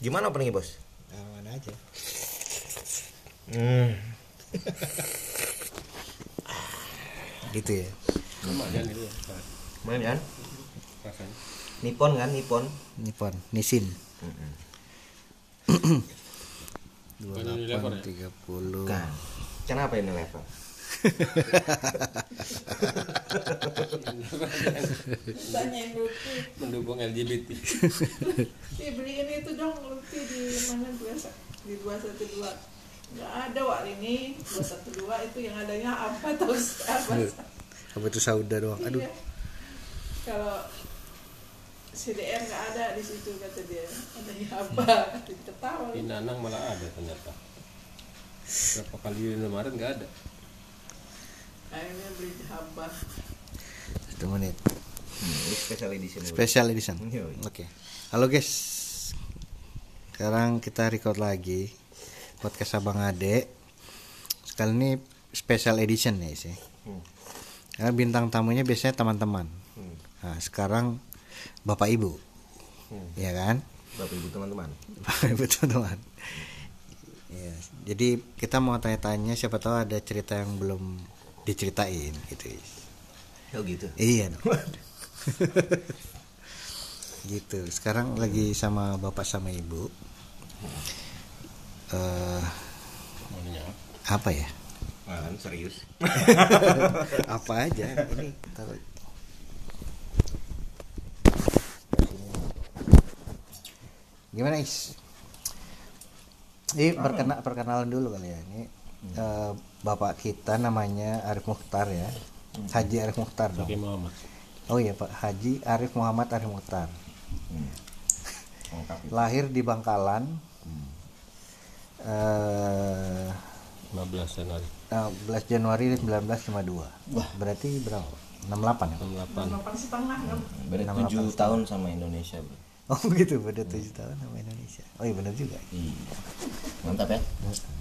Gimana openingnya bos? nah, mana aja Hmm. gitu ya lumayan itu Main kan? rasanya Nippon kan Nippon. Nippon Nissin Bukan Unilever ya? tiga puluh Kan. Kenapa ini level? Tanyain Lutfi mendukung LGBT Fi beliin itu dong Lutfi di mana? Dua sa- di dua satu dua. Nggak ada wak ini. dua satu dua itu yang adanya apa tahu apa apa itu sauda doang? Aduh. Iya. kalau CDR nggak ada di situ kata dia. Adanya apa? Ketawa di Nanang malah ada ternyata. Berapa kali di Indomaret nggak ada akhirnya beli haba satu menit Hmm, ini special edition. special edition Iya. oke halo guys sekarang kita record lagi podcast abang ade sekali ini special edition nih sih Hmm. karena bintang tamunya biasanya teman-teman Hmm. nah sekarang bapak ibu Hmm. ya kan Bapak ibu teman-teman. bapak ibu teman-teman ya, jadi kita mau tanya-tanya siapa tahu ada cerita yang belum diceritain gitu. Oh gitu. iya gitu. Sekarang lagi sama bapak sama ibu. Eh Maunya apa? ya? Kan serius. apa aja ini taruh. gimana is? Ini perkena perkenalan dulu kali ya. Ini eh, bapak kita namanya Arif Mukhtar ya. Haji Arif Mukhtar dong. Muhammad. Oh iya Pak. Haji Arif Muhammad Arif Mukhtar. Hmm. Lahir di Bangkalan eh 15 Januari. 16 Januari 1952 Wah. berarti berapa? 68 ya 68 delapan. Setengah Beda Enam tujuh delapan tahun sama Indonesia bro. Oh begitu beda tujuh tahun sama Indonesia. Oh iya benar juga. Iya. Mantap ya.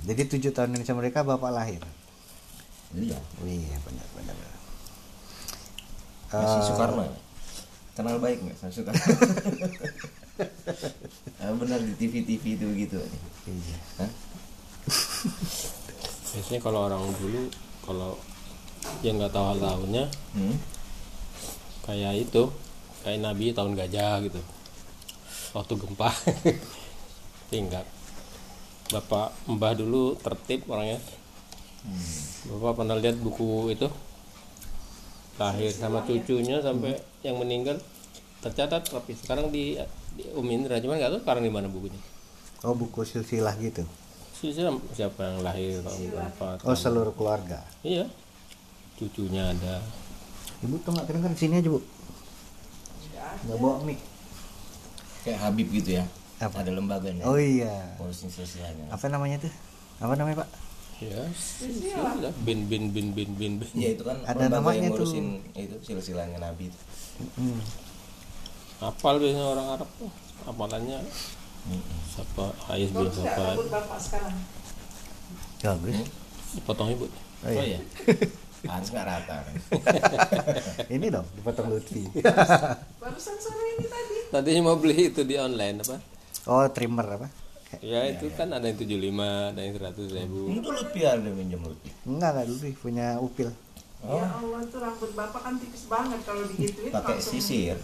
Jadi tujuh tahun Indonesia mereka bapak lahir. Iya. Oh, iya benar benar. Masih Eh, Soekarno ya? Kenal baik nggak sama Soekarno? ah, benar di TV-TV itu gitu. Iya. Hah? biasanya kalau orang dulu kalau yang nggak tahu tahunnya Hmm? kayak itu kayak Nabi tahun gajah gitu waktu gempa. Tinggal. Bapak mbah dulu tertib orangnya. Bapak pernah lihat buku itu? Lahir sama cucunya sampai yang meninggal. Tercatat tapi sekarang di, di Umi Indra. Cuman nggak tahu sekarang di mana bukunya. Oh buku silsilah gitu. siapa siapa yang lahir? Tahun berapa Oh seluruh keluarga. iya. Cucunya ada. Ibu tuh nggak kedengeran sini aja bu. Nggak bawa mic. Kayak Habib gitu ya. Apa? Ada lembaganya. Oh iya. Ngurusin sosialnya. Apa namanya tuh? Apa namanya pak? ya silsilah bin bin bin bin bin bin Ya itu kan Ada lembaga namanya yang tuh. ngurusin itu silsilahnya Nabi. itu. Hmm. hafal biasanya orang Arab tuh hafalannya siapa Ais bin siapa bapak sekarang Bagus. dipotong ibu Oh, Oh iya. iya. Hans nggak rata kan. Ini dong dipotong Lutfi. barusan sore ini tadi tadi mau beli itu di online apa Oh trimmer apa? ya itu kan ada yang 75 ada yang 100 ribu Itu Lutfi ada minjem Lutfi. Enggak enggak Lutfi punya upil. ya Allah tuh rambut bapak kan tipis banget kalau digituin Pakai langsung sisir.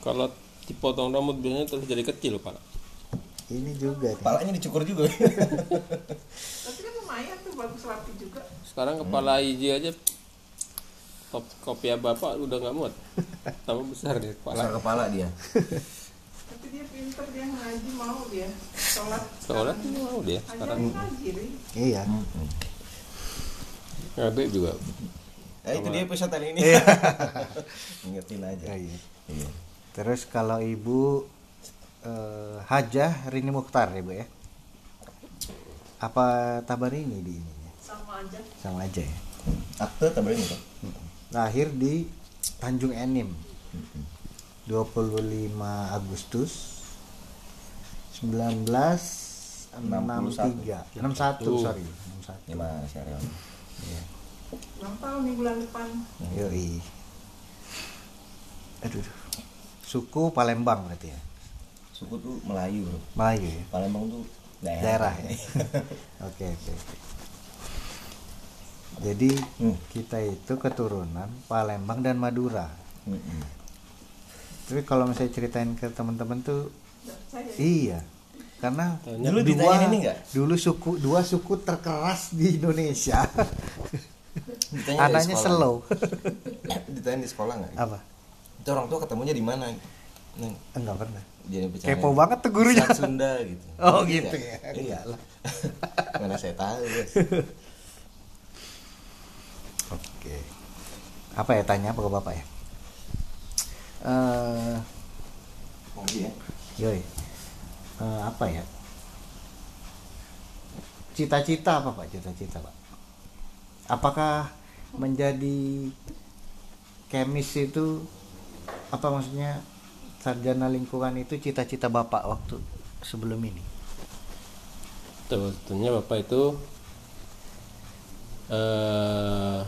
kalau dipotong rambut biasanya terus jadi kecil pak Ini juga nih. Palanya dicukur juga. tapi kan lumayan tuh bagus rapi juga sekarang kepala hiji aja top kopiah bapak udah nggak muat tambah besar dia kepala kepala dia. tapi dia pinter dia ngaji mau dia sholat sekolah mau dia sekarang ngaji. Iya. ngabe juga Ya itu dia kali ini. Ingetin aja. Oh, iya. Iya. Terus kalau ibu eh, Hajah Rini Mukhtar ya bu ya? Apa Tabarini di ininya? sama aja Sama aja ya. Akte tabarin itu. Lahir di Tanjung Enim 25 Agustus 1963 61 sorry 61 Ini mas Ariel. Iya. ulang tahun nih bulan depan Yoi. aduh suku Palembang berarti ya Suku tuh Melayu bro. Melayu ya Palembang tuh daerah. daerah ya oke oke oke. Jadi Hmm. kita itu keturunan Palembang dan Madura Mm-mm. tapi kalau misalnya ceritain ke teman-teman tuh iya karena Taunya Dulu ditanyain ini dulu suku dua suku terkeras di Indonesia anaknya slow Ditanya di sekolah nggak? apa Itu orang tua ketemunya di mana? Enggak pernah jadi bercanda. kepo banget tuh gurunya Sunda gitu. Oh, Iya. gitu ya? Iya. Lah. Mana saya tahu, guys. Oke. Apa ya tanya apa ke bapak ya? Eh, Mungkin ya. yoi. Eh, apa ya? Cita-cita apa pak? Cita-cita pak? Apakah menjadi kemis itu apa maksudnya sarjana lingkungan itu cita-cita bapak waktu sebelum ini? sebetulnya bapak itu eh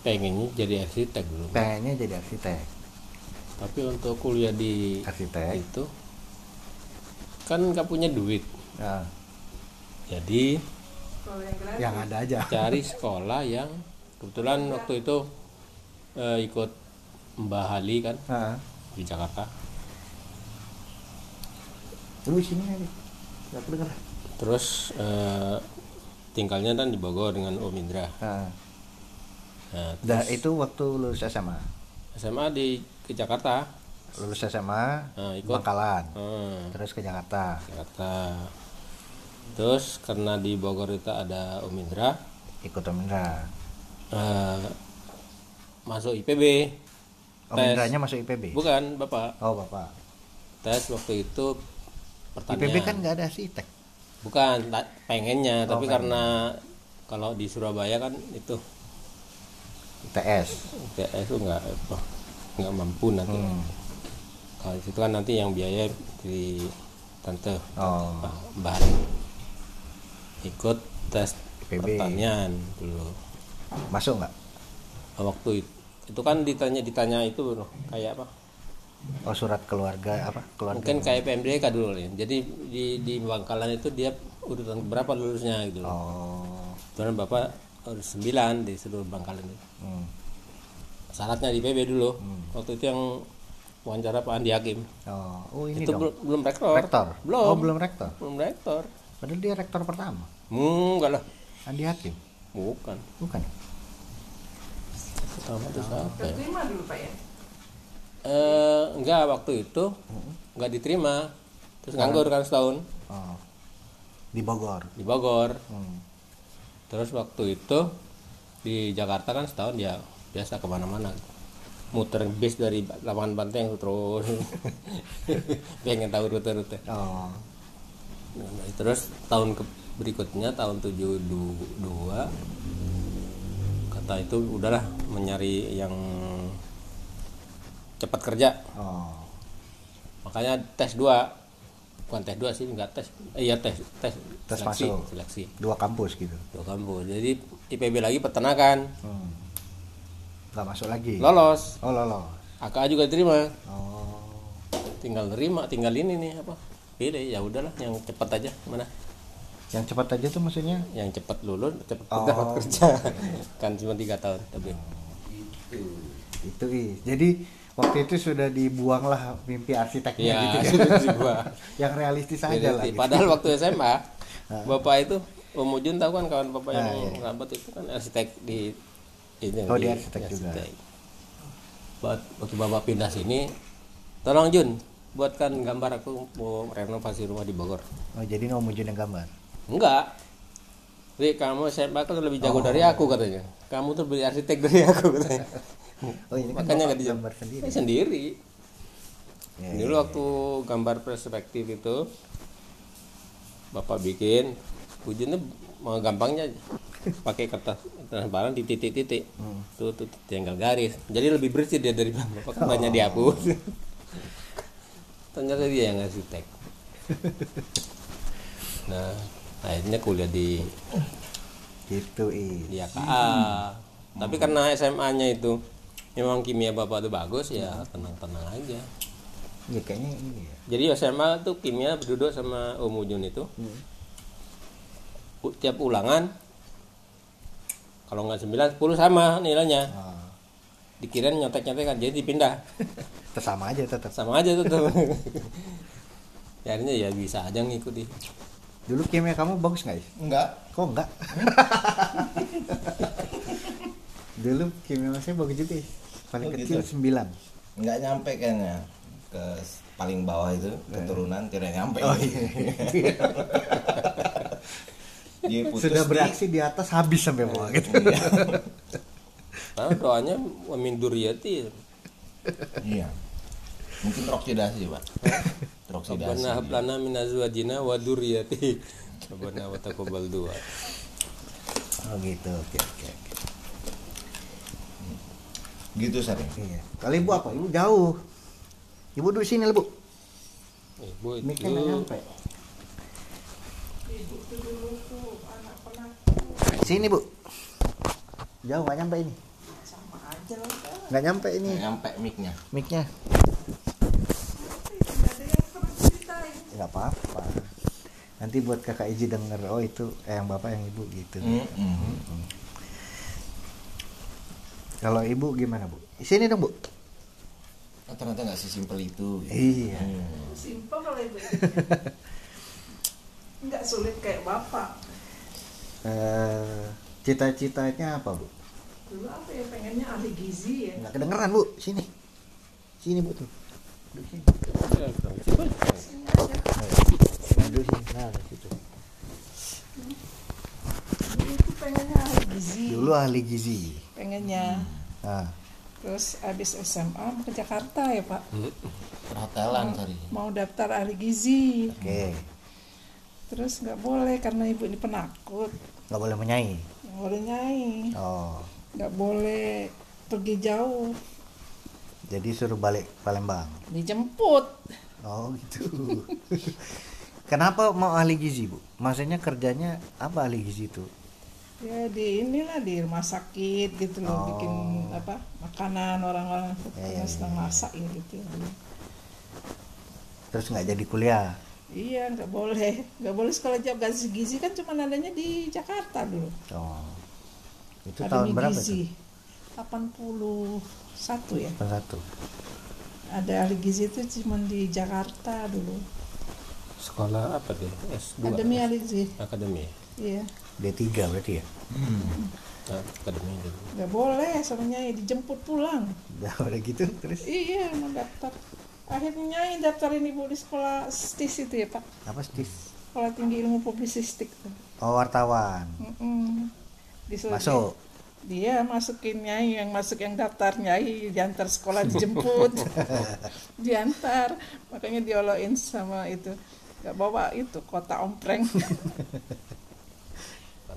pengennya jadi arsitek dulu Pengennya jadi arsitek. tapi untuk kuliah di Arsitek. itu kan nggak punya duit Nah, jadi yang ada aja. cari sekolah yang kebetulan waktu itu eh, ikut Mbah Ali kan Heeh. di Jakarta Lu sini aja. Gak kedengeran. terus eh, tinggalnya kan di Bogor dengan Om Indra Heeh. nah, terus itu waktu lulus SMA. SMA di ke Jakarta Lulus SMA Nah, ikut. Bangkalan. Hmm, Terus ke Jakarta. Jakarta terus karena di Bogor itu ada Om Indra Ikut Om Indra. eh, masuk IPB Om Tes. Indranya masuk IPB. bukan bapak Oh, Bapak. tes waktu itu pertanian IPB kan nggak ada arsitek. Bukan pengennya Oh, tapi pengen. karena kalau di Surabaya kan itu ITS. TS itu nggak nggak mampu nanti Hmm. kalau di situ kan nanti yang biaya di tante Oh. Mbah ikut tes IPB. pertanian dulu Masuk nggak? waktu itu, itu kan ditanya ditanya itu bro kayak apa Oh, surat keluarga apa? Keluarga. mungkin kayak PMDK dulu ya jadi di di Bangkalan itu dia urutan berapa lulusnya gitu Oh. Kebetulan bapak harus 9 di seluruh Bangkalan itu Hmm. syaratnya di PB dulu waktu itu yang wawancara Pak Andi Hakim Oh, oh ini itu dong. belum belum rektor Rektor. belum Oh, belum rektor. belum rektor Padahal dia rektor pertama. hmm, enggak lah Andi Hakim. bukan Bukan. pertama itu siapa ya? Terima dulu Pak ya. Eh, enggak waktu itu enggak diterima terus nganggur kan setahun Oh. Di Bogor. di Bogor Hmm. terus waktu itu di Jakarta kan setahun ya biasa ke mana-mana muter bis dari lapangan banteng terus pengen tahu rute-rute Oh. Nah, terus tahun ke- berikutnya tahun 72 kata itu udahlah menyari yang cepat kerja Oh. makanya tes dua bukan tes dua sih enggak tes eh, iya tes tes Tes seleksi, masuk. seleksi Dua kampus gitu. dua kampus jadi IPB lagi peternakan Hmm. Gak masuk lagi. lolos Oh, lolos. AKA juga terima Oh. tinggal terima tinggal ini nih apa pilih ya udahlah yang cepat aja mana Yang cepat aja tuh maksudnya yang cepat lulus cepat Oh. dapat kerja kan cuma tiga tahun tapi itu i. Jadi waktu itu sudah dibuang lah mimpi arsiteknya ya gitu ya. sudah yang realistis aja lah. Jadi, gitu. padahal waktu SMA bapak itu Om Ujun tahu kan kawan bapak yang Ah, iya. rabat itu kan arsitek di ini Oh, dia arsitek juga. Buat waktu bapak pindah sini tolong Jun buatkan gambar aku mau renovasi rumah di Bogor Oh, jadi nggak mau yang gambar. enggak Ri, kamu SMA kan lebih jago Oh. dari aku katanya. Kamu tuh beli arsitek dari aku katanya. Oh, ini kan Makanya nggak dijam- gambar sendiri. Eh, sendiri. Ya, Dulu ya, waktu gambar perspektif itu Bapak bikin ujungnya mau gampangnya pakai kertas transparan di titik-titik Hmm. tuh, tuh tinggal garis jadi lebih bersih dia dari bapak Oh. banyak dihapus ternyata dia yang arsitek nah akhirnya kuliah di Gitu i. di AKA tapi karena SMA nya itu memang kimia bapak tuh bagus ya tenang-tenang aja. Ya kayaknya ini ya. Jadi SMA tuh kimia berduduk sama Om Ujun itu. U- tiap ulangan kalau nggak 9 10 sama nilainya. Oh, dikirain nyontek-nyontekan jadi dipindah. Tetap sama aja tetap. Sama aja tuh tuh. Ya akhirnya ya bisa aja ngikuti dulu kimia kamu bagus nggak ya Enggak. kok enggak? Dulu kimia masnya bagus juga ya. Paling Oh, kecil gitu. 9 Enggak nyampe kayaknya ke paling bawah itu keturunan tidak nyampe. Oh, iya. Dia putus sudah di- beraksi di atas habis sampai bawah gitu Iya. karena doanya wamin duriyati Iya. Mungkin oksidasi, Pak. Teroksidasi. Rabbana hab lana min azwajina wa duriyati Rabbana wa taqabbal dua oh gitu oke oke oke Gitu sering. iya. Kalau ibu apa? Ibu jauh. Ibu duduk sini lah bu. Ibu itu nggak nyampe. Ibu tuh dulu tuh anak penak sini bu. Jauh nggak nyampe ini. Sama aja lah nggak nyampe ini. Nggak nyampe mic-nya. mic-nya. Nggak apa-apa. Nanti buat kakak Iji denger oh itu eh, yang bapak yang ibu gitu. Mm-mm. Kalau ibu gimana bu? Sini dong bu. Oh, ternyata nggak sesimpel itu. gitu. iya. Hmm. simpel kalau ibu nggak sulit kayak bapak. Eh, cita-citanya apa bu? Dulu apa ya pengennya ahli gizi ya. Nggak kedengeran bu. Sini. Sini bu tuh. Duduk sini. Sini aja nah, duduk sini. Nah di situ. Dulu tuh pengennya ahli gizi. Dulu ahli gizi pengennya. Nah terus habis SMA mau ke Jakarta ya pak. Perhotelan tadi. mau daftar ahli gizi. Oke. Terus nggak boleh karena ibu ini penakut. Nggak boleh menyanyi nggak boleh nyai. Oh. Nggak boleh pergi jauh. Jadi suruh balik Palembang? Dijemput. Oh gitu. Kenapa mau ahli gizi bu? Maksudnya kerjanya apa ahli gizi itu ya di inilah di rumah sakit gitu loh Oh. bikin apa makanan orang-orang Ya, ya, yang sedang ya, ya. masak ya gitu terus nggak jadi kuliah? Iya nggak boleh. Nggak boleh sekolah jauh. Gizi gizi kan cuma adanya di Jakarta dulu. Oh. Itu Akademi tahun berapa gizi. itu? 81 ya. Tahun satu. Ada ahli gizi itu cuma di Jakarta dulu. Sekolah apa deh S2 akademi ahli gizi. Akademi. Iya D3 berarti ya? Akademi dulu nggak boleh soalnya dijemput pulang. Ya udah gitu terus? Iya mau daftar. Akhirnya nyai daftarin ibu di sekolah STIS itu ya pak? Apa stis sekolah tinggi ilmu publisistik. Tuh oh wartawan. Mm-mm. Disuruh masuk? dia masukin nyai yang masuk yang daftar nyai diantar sekolah dijemput. Diantar. Makanya dioloin sama itu. Nggak bawa itu kota ompreng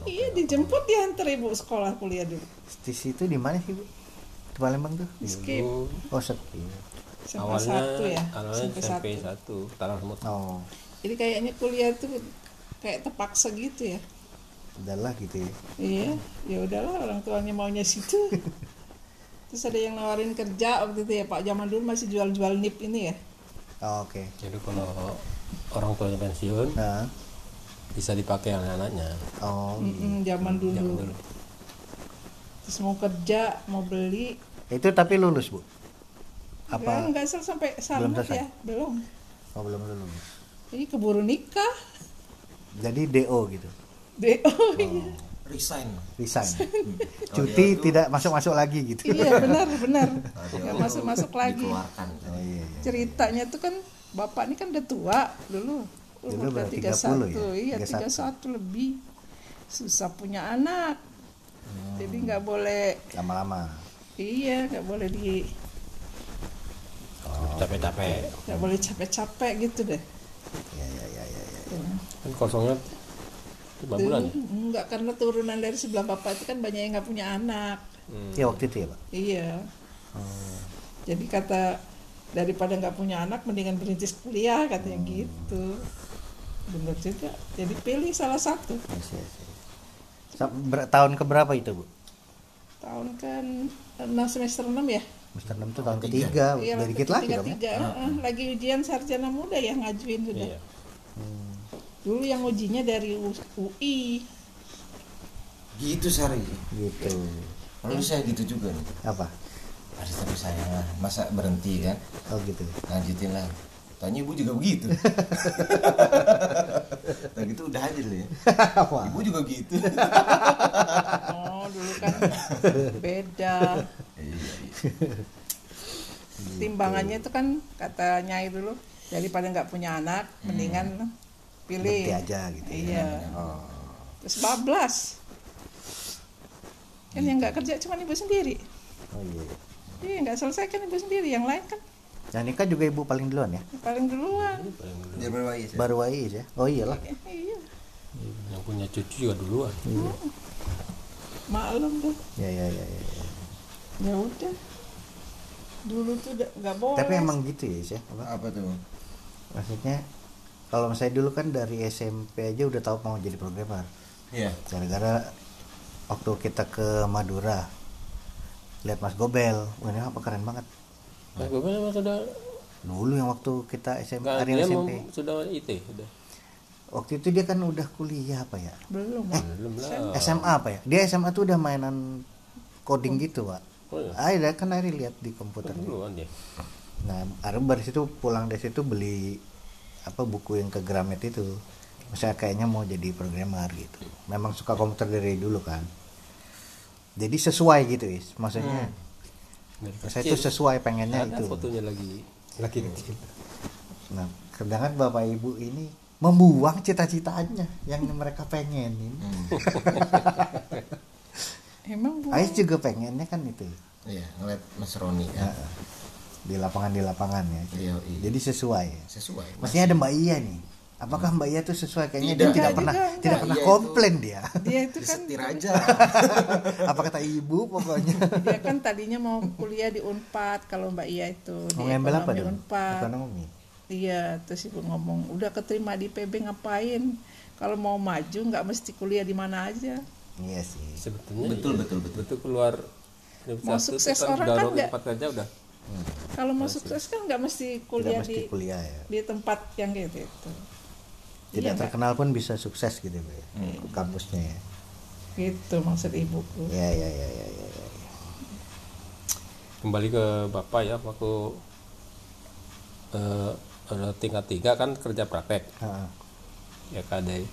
iya dijemput diantar ibu sekolah kuliah dulu. Stis itu di mana sih bu? Di Palembang tuh? Skip. Oh sepi sampai awalnya satu ya? awalnya sampai SMP satu. 1 Talang Semut oh. Jadi kayaknya kuliah tuh kayak terpaksa gitu ya? Udahlah gitu ya. Iya ya udahlah orang tuanya maunya situ. Terus ada yang nawarin kerja waktu itu ya pak zaman dulu masih jual-jual nip ini ya? Oh, oke. Jadi kalau orang tuanya pensiun nah bisa dipakai anak-anaknya oh Mm-mm, zaman dulu. Zaman dulu. terus mau kerja mau beli. Itu tapi lulus bu? Apa? Apa nggak sel sampai selesai? ya belum. Oh belum lulus. Ini keburu nikah. Jadi do gitu? Deh oh. iya. Resign. resign. Kalau cuti dia tuh- tidak masuk masuk lagi gitu. Iya benar benar. Dia nggak masuk masuk lagi. Dikeluarkan. oh iya, iya. ceritanya tuh kan bapak ini kan udah tua dulu Dulu umur udah berarti 31 30 ya? iya 31. 31 lebih. Susah punya anak. Hmm. jadi nggak boleh lama-lama. Iya nggak boleh di capek-capek. Nggak boleh capek-capek gitu deh. Ya ya ya ya, ya. Ya. kan kosongnya lima bulan? ya enggak karena turunan dari sebelah bapak itu kan banyak yang nggak punya anak. Hmm. ya waktu itu ya pak? Iya. Oh, jadi kata daripada nggak punya anak mendingan berintis kuliah katanya gitu bener juga jadi pilih salah satu yes. Sa- ber- tahun keberapa itu bu tahun kan enam semester 6 ya Semester 6 tuh tahun ketiga, Iya, udah dikit lagi tiga, dong ya. tiga. Heeh, lagi ujian sarjana muda ya ngajuin sudah Iya. dulu yang ujinya dari UI Gitu Sari. Gitu. Lalu saya gitu juga nih. Apa? Ada tapi saya masa berhenti kan? Oh gitu. Lanjutin lah. Tanya ibu juga begitu. nah gitu udah aja dulu ya. Ibu juga gitu. oh dulu kan beda Iya, timbangannya itu kan kata nyai dulu daripada nggak punya anak mendingan pilih Berhenti aja gitu. ya. iya Oh. terus bablas kan yang nggak kerja cuma ibu sendiri Oh iya. iya nggak selesai kan ibu sendiri yang lain kan Dan Nika juga ibu paling duluan ya? paling duluan Dia berapa ya? Baru Wais ya? Oh iyalah. Iya yang punya cucu juga duluan maklum tuh Ya ya ya ya. ya. ya udah dulu tuh nggak boleh Tapi emang gitu ya, ya? Apa? Apa tuh? Maksudnya kalau saya dulu kan dari SMP aja udah tahu mau jadi programmer. Iya. Gara-gara waktu kita ke Madura lihat Mas Gobel, wah ini apa keren banget. Mas gue memang sudah Dulu yang waktu kita SMP, hari dia mau SMP. sudah IT sudah Waktu itu dia kan udah kuliah apa ya? belum belum lah SMA apa ya? Dia SMA tuh udah mainan coding gitu, Pak. Oh, iya. Ada kan Ari lihat di komputer. dia Nah, Ari dari situ pulang dari situ beli apa buku yang ke Gramet itu. Saya kayaknya mau jadi programmer gitu. Memang suka komputer dari dulu kan. Jadi sesuai gitu, Is. Maksudnya Dari saya tuh sesuai pengennya ada itu. fotonya lagi lagi kecil Nah, sedangkan Bapak Ibu ini membuang cita-citanya yang mereka pengenin. emang bu Ais juga pengennya kan itu. Iya, ngeliat Mas Roni Ya, ya. di lapangan di lapangan ya. Iya, iya. Jadi sesuai. Sesuai. Maksudnya ada Mbak Iya nih. Apakah Mbak Iya tuh sesuai? Kayaknya dia Tidak. tidak Enggak pernah juga, tidak enggak. pernah Iya itu- komplain dia. dia itu kan Disetir aja. Apa kata ibu pokoknya. dia kan tadinya mau kuliah di Unpad kalau Mbak Iya itu di Mau ngambil apa dong? Unpad Ekonomi. iya terus ibu ngomong udah keterima di PB ngapain kalau mau maju nggak mesti kuliah di mana aja Iya sih. sebetulnya Betul, iya. betul, betul. betul keluar Mau itu sukses orang kan orang nggak- tempat kerja udah kalau mau sukses kan nggak mesti Tidak kuliah mesti di kuliah ya. di tempat yang gitu itu Tidak Iya, terkenal pun bisa sukses gitu Bu, ya. Kampusnya ya. gitu maksud ibuku Ya ya ya ya ya. ya. kembali ke bapak ya waktu eh, ada tingkat tiga kan kerja praktek Ha, ya kadai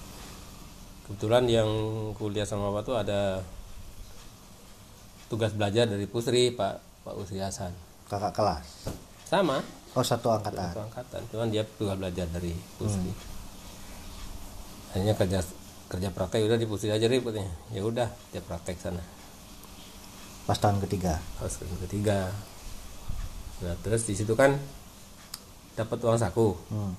kebetulan yang kuliah sama bapak tuh ada tugas belajar dari Pusri Pak Pak Usri Hasan kakak kelas. sama Oh satu angkatan. satu angkatan cuman dia tugas belajar dari Pusri hanya kerja kerja praktek udah di Pusri aja ribut ya ya udah dia praktek sana Pas tahun ketiga. harus ke ketiga nah terus di situ kan dapat uang saku Hmm.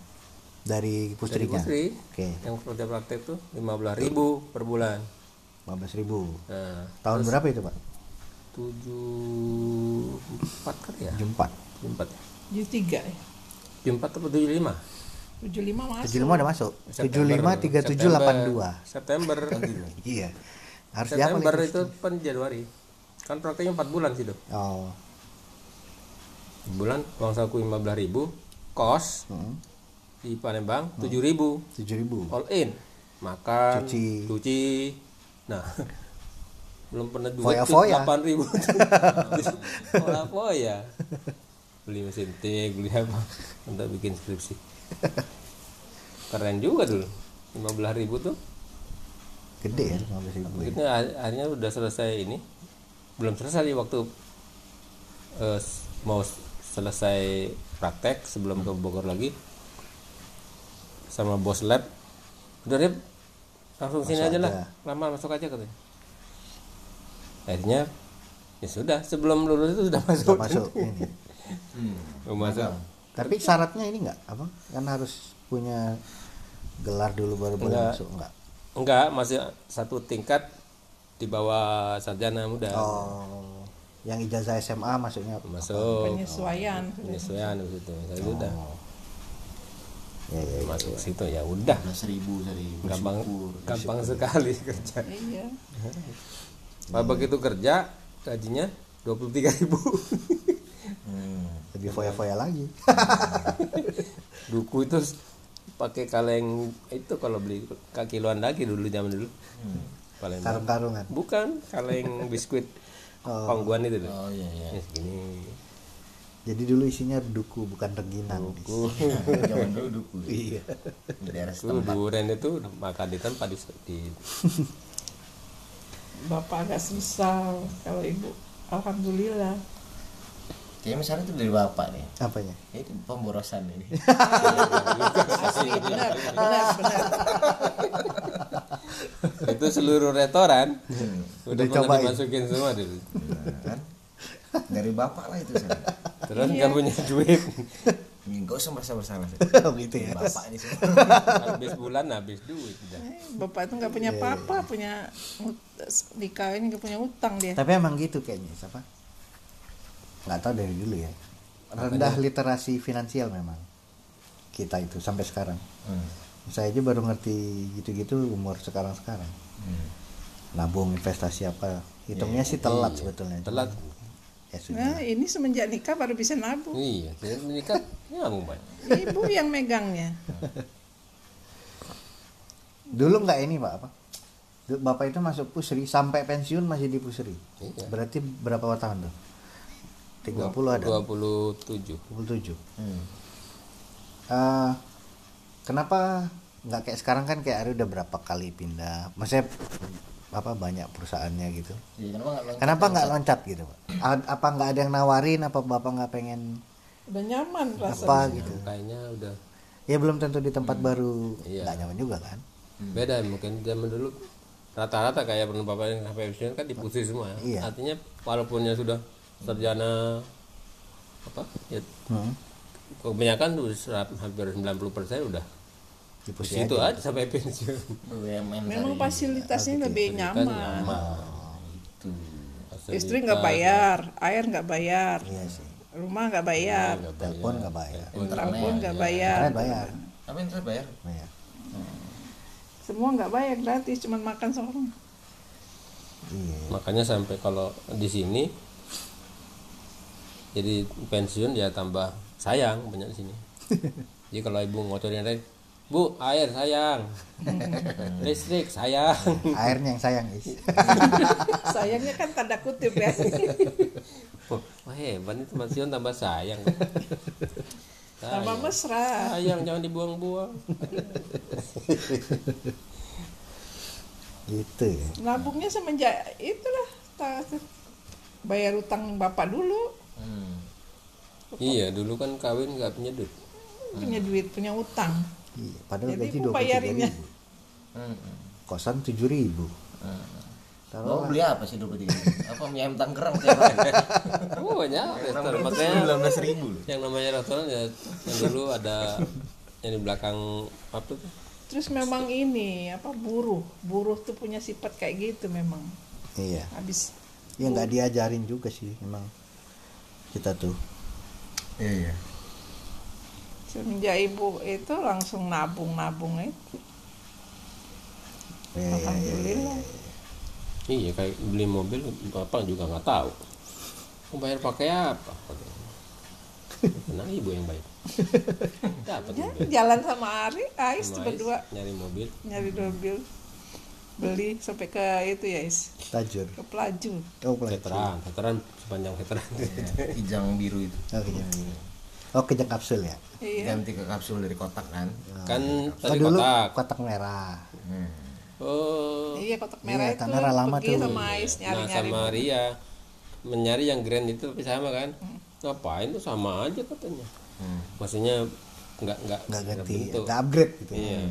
Dari dari pustrinya. Pusri Oke. yang kerja praktek tuh 15.000 ribu per bulan 15 ribu. nah Tahun berapa itu Pak? tujuh empat kali ya 74. tujuh empat ya tujuh tiga ya tujuh empat atau tujuh lima tujuh lima masuk 75 udah masuk. 75 37 82. September Iya. Harus September itu kan Januari kan prakteknya empat bulan sih tuh Oh. bulan uang saku 15.000 ribu kos Hmm. di Palembang tujuh ribu 7000. all in makan Cuci. cuci nah belum pernah duit Foya-foya. delapan ribu foya foya beli mesin tik beli apa untuk bikin skripsi keren juga dulu 15.000 ribu tuh. Gede ya 15 ribu. ya. akhirnya udah selesai ini. Belum selesai di waktu eh, s- mau selesai praktek sebelum ke Bogor lagi. Sama bos lab. Udah Rip, langsung sini Masuk aja lah. lama masuk aja katanya. Akhirnya ya sudah. Sebelum lulus itu sudah masuk Sudah masuk. ini. Belum masuk Tapi syaratnya ini enggak apa? Kan harus punya gelar dulu baru boleh Enggak. masuk enggak? enggak masih satu tingkat di bawah sarjana muda Oh. Yang ijazah SMA masuknya masuk penyesuaian penyesuaian itu saya sudah Ya, ya, ya. masuk situ ya udah 15 ribu dari gampang bersyukur. gampang sekali kerja iya Pak begitu kerja gajinya 23.000 ribu Hmm. Lebih foya-foya lagi. Duku itu pakai kaleng itu kalau beli kakiluan lagi dulu zaman dulu. Palembang. karung-karungan bukan kaleng biskuit. Oh. pangguan itu loh Oh iya iya. Ya, segini. Jadi dulu isinya duku bukan reginan duku. Zaman dulu duku. iya. Di daerah Dulu setempat. durian itu makan di tempat di, di bapak agak susah kalau ibu. Alhamdulillah Kayaknya misalnya itu dari bapak nih. apanya Itu pemborosan ini. benar benar benar itu seluruh restoran udah Udah pernah cobain. dimasukin semua dulu Nah, kan? Dari bapak lah itu. San. terus nggak punya duit Enggak usah merasa bersalah. San. gitu ya Bapak ini semua. habis bulan habis duit. Eh, bapak itu nggak punya apa-apa punya ut- nikah ini nggak punya utang dia tapi emang gitu kayaknya siapa nggak tahu dari dulu ya. Rendah literasi finansial memang kita itu sampai sekarang. Hmm. saya aja baru ngerti gitu-gitu umur sekarang-sekarang. Hmm. nabung investasi apa hitungnya sih telat sebetulnya. Telat. Ya sudah. Nah ini semenjak nikah baru bisa nabung. Iya saya menikah nyambung banyak ibu yang megangnya. Dulu nggak ini pak apa? Bapak itu masuk pusri sampai pensiun masih di pusri. Iya. berarti berapa tahun tuh 30 ada. 27 27 Hmm. Eh, kenapa nggak kayak sekarang kan kayak Ari udah berapa kali pindah? Maksudnya apa banyak perusahaannya gitu? Iya, kenapa nggak loncat? kenapa nggak loncat gitu pak? A- apa nggak ada yang nawarin? Apa bapak nggak pengen udah nyaman rasanya. apa gitu kayaknya udah. Ya belum tentu di tempat baru. Iya. nggak nyaman juga kan? Beda mungkin zaman dulu rata-rata kayak bapak yang sampai pensiun kan diputus semua Iya. artinya walaupun yang sudah sarjana apa? Ya hmm. kebanyakan tuh hampir 90% udah di di situ aja. aja sampai pensiun. BUMN memang fasilitasnya lebih nyaman. Tuh. istri nggak bayar air nggak bayar iya sih. rumah nggak bayar telepon nggak bayar. Telepon nggak bayar. internet bayar. Apa saya bayar? bayar. Semua nggak bayar gratis cuman makan seorang iya. Makanya sampai kalau di sini jadi pensiun ya tambah sayang banyak di sini. Jadi kalau ibu ngotorin air bu air sayang. Listrik sayang. Airnya yang sayang is. Sayangnya kan tanda kutip ya. Wah wah, hebat itu pensiun tambah sayang. Tambah mesra. Sayang jangan dibuang-buang. Gitu ya. Nabungnya semenjak itulah bayar utang bapak dulu Hmm. iya dulu kan kawin nggak punya duit. Punya duit punya utang. Iya padahal Jadi gaji dua ribu. Hmm. kosan tujuh ribu. Mau beli apa sih dua tiga Apa mie ayam Tangerang tiap hari? oh banyak. Restoran. Makanya Sembilan belas ribu yang namanya restoran ya yang dulu ada yang di belakang apa tuh? Terus memang ini apa buruh. Buruh tuh punya sifat kayak gitu memang. Iya. Habis ya nggak diajarin juga sih memang kita tuh Iya iya. semenjak ibu itu langsung nabung nabung itu ya, ya, ya, alhamdulillah Iya kayak beli mobil bapak juga nggak tahu. Mau bayar pakai apa? Nah ibu yang bayar. Dapat Ya, jalan sama Ari Ais Sama Ais, berdua nyari mobil. nyari mobil beli sampai ke itu ya Is tajur ke pelaju oh pelaju Veteran, veteran sepanjang veteran. Kijang biru itu. oh kejang biru oh kejang kapsul ya iya Ganti ke kapsul dari kotak kan. kan oh tadi dulu kotak. kotak merah Hmm. Oh. iya kotak merah Iya, itu merah lama pergi tuh. sama Ais nyari Nah nyari sama Ria menyari yang grand itu tapi sama kan? Ngapain tuh sama aja katanya. Hmm. Maksudnya nggak nggak nggak ganti nggak upgrade gitu Iya.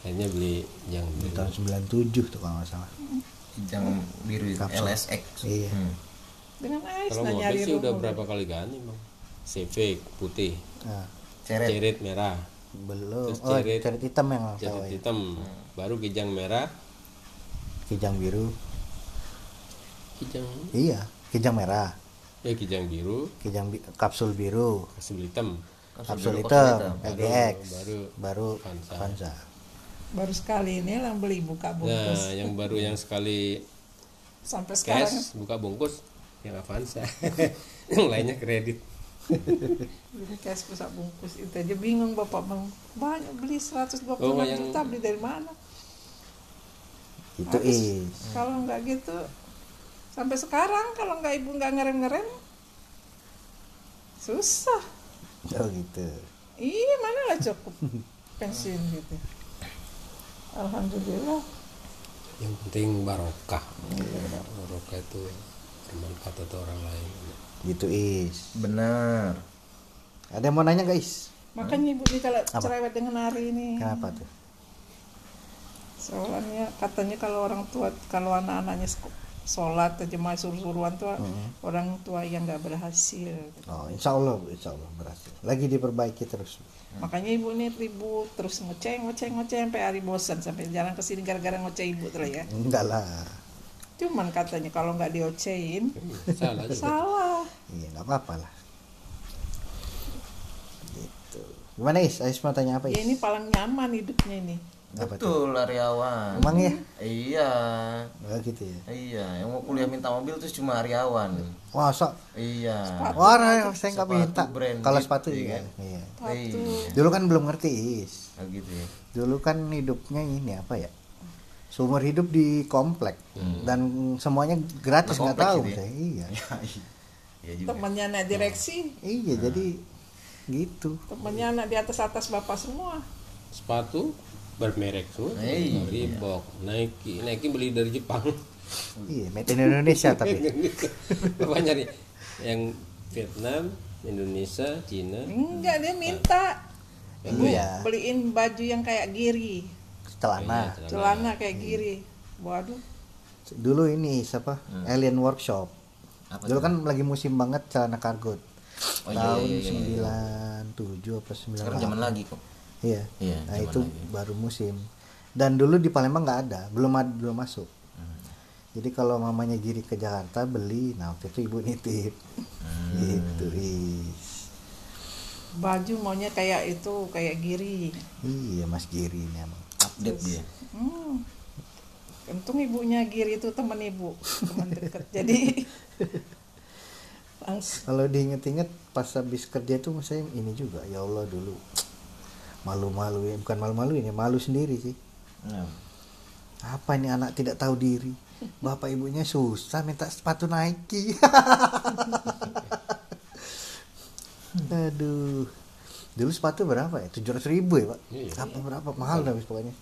Akhirnya beli yang di biru. tahun 97 tuh kalau nggak salah Kijang biru itu. Kapsul. LSX. Iya. Hmm. dengan Kalau mobil nyari sih udah mobil. berapa kali ganti bang? Civic putih, nah, Ceret. cerit merah, belum Terus oh cerit. cerit hitam yang tahu ya hitam, baru kijang merah, kijang biru kijang, iya kijang merah ya kijang biru, kijang bi- kapsul biru kapsul hitam, kapsul biru, hitam kapsul LDX baru baru Avanza. Avanza baru sekali ini yang beli buka Nah, bungkus. yang baru yang sekali sampai sekarang. cash buka bungkus yang Avanza. Yang lainnya kredit. Beli cash pusat bungkus itu aja. Bingung bapak bang. Banyak beli 126 Oh, yang- juta beli dari mana? Itu is. Kalau nggak gitu sampai sekarang kalau nggak ibu nggak ngerem ngerem susah. Oh gitu. Iya mana lah cukup? Pensiun gitu alhamdulillah. Yang penting barokah. Barokah itu bermanfaat untuk orang lain. Gitu is. Benar. ada yang mau nanya guys makanya ibu nih kalau cerewet dengan hari ini. Kenapa tuh? Soalnya katanya kalau orang tua kalau anak-anaknya sholat atau jemaah suruh-suruhan tuh orang tua yang nggak berhasil. Oh insya Allah insya Allah berhasil. Lagi diperbaiki terus makanya ibu ini ribut terus ngoceh ngoceh ngoceh sampai hari bosan sampai jarang ke sini gara-gara ngoceh ibu terus ya. Enggak lah. Cuman katanya kalau nggak diocehin salah salah. Iya nggak apa-apa lah. Gitu. Gimana is? Ais mau tanya apa ya is ini paling nyaman hidupnya ini Betul, Aryawan. emang ya Iya. oh, gitu ya Iya, yang mau kuliah minta mobil tuh cuma Aryawan. masa Iya. wah nah, saya nggak minta kalau sepatu iya iya kan? iya Sepatu. Iya. dulu kan belum ngerti is Nah, gitu ya. dulu kan hidupnya ini apa ya seumur hidup di komplek dan semuanya gratis Nah, nggak tahu gitu ya? saya iya Iya juga. temannya anak direksi iya jadi gitu temannya anak di atas atas bapak semua sepatu bermerek semua. Iya. Reebok Nike. Nike beli dari Jepang. Iya made in Indonesia tapi. Bapak nyari yang Vietnam Indonesia Cina. Enggak dia minta. Ibu Iya. beliin baju yang kayak giri celana. Celana. Kayak giri waduh. Dulu ini siapa? Alien Workshop. Apa dulu kan lagi musim banget celana kargo Oh, iya, tahun iya, iya, iya. 97 apa 98 Sekarang zaman lagi kok. Iya. Iya, nah itu lagi. baru musim. Dan dulu di Palembang nggak ada belum ada belum masuk. Hmm. jadi kalau mamanya giri ke Jakarta beli. Nah waktu itu ibu nitip. Hmm. gitu is. Baju maunya kayak itu kayak giri. Iya mas giri ini emang. Update dia. hmm. untung ibunya giri itu teman ibu teman dekat jadi kalau diinget-inget pas habis kerja tuh saya ini juga ya Allah dulu malu-malu ya bukan malu-malu ini malu sendiri sih. Nah, apa ini anak tidak tahu diri? Bapak ibunya susah minta sepatu Nike. Aduh. Dulu sepatu berapa ya? tujuh ribu ya pak? Iya. apa berapa? Mahal habis pokoknya.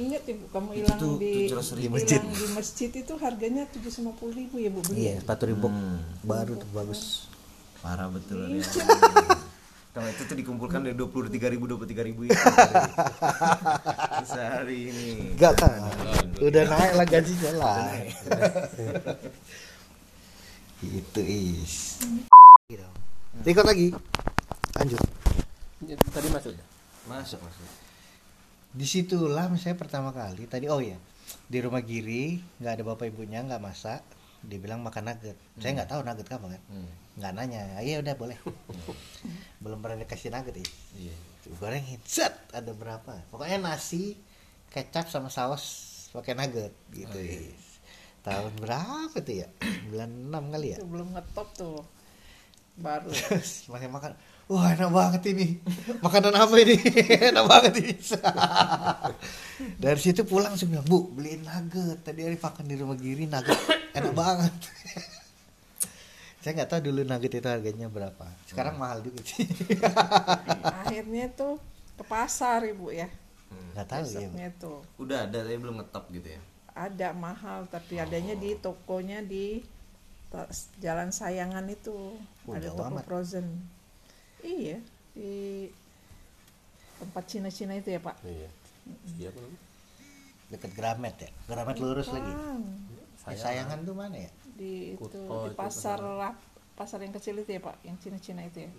Ingat ibu kamu hilang di 700.000. Di masjid. di masjid itu harganya tujuh ribu ya bu beli. Iya sepatu Reebok Hmm. baru tuh bagus. Parah betul. Aryawan. Kalau itu tuh dikumpulkan dari 23 ribu 23 ribu itu. Sehari ini. enggak kan udah naik. Lah gajinya lah. Itu is. Ikut lagi. Lanjut. Ya, tadi masuk dah. Masuk masuk. di situlah saya pertama kali tadi oh ya di rumah Giri nggak ada bapak ibunya nggak masak dibilang makan nugget. Saya nggak tahu nugget apa kan? Hmm. nggak nanya. Iya udah boleh. Belum pernah dikasih nugget ya Iya. gorengin. Set ada berapa? Pokoknya nasi kecap sama saus pakai nugget gitu Oh, iya. Is. tahun berapa tuh ya? Bulan 6 kali ya? Itu belum ngetop tuh. Baru. Terus masih makan. Wah enak banget ini. Makanan apa ini? Enak banget ini. Dari situ pulang langsung bilang bu beliin nugget. Tadi hari makan di rumah Giri nugget enak banget. Saya nggak tahu dulu nugget itu harganya berapa. Sekarang mahal juga sih akhirnya tuh ke pasar ibu ya. Nggak tahu ya besoknya tuh. Udah ada tapi belum ngetop gitu ya. ada mahal tapi adanya di tokonya di Jalan Sayangan itu. Oh, ada toko amat. frozen. Iya di tempat Cina-Cina itu ya pak? Iya. Iya. Namanya? deket Gramet ya? Gramet lurus lagi Bukan. Eh, sayangan tuh mana ya? Di itu Oh, di itu pasar Rap- pasar yang kecil itu ya pak? Yang Cina-Cina itu ya?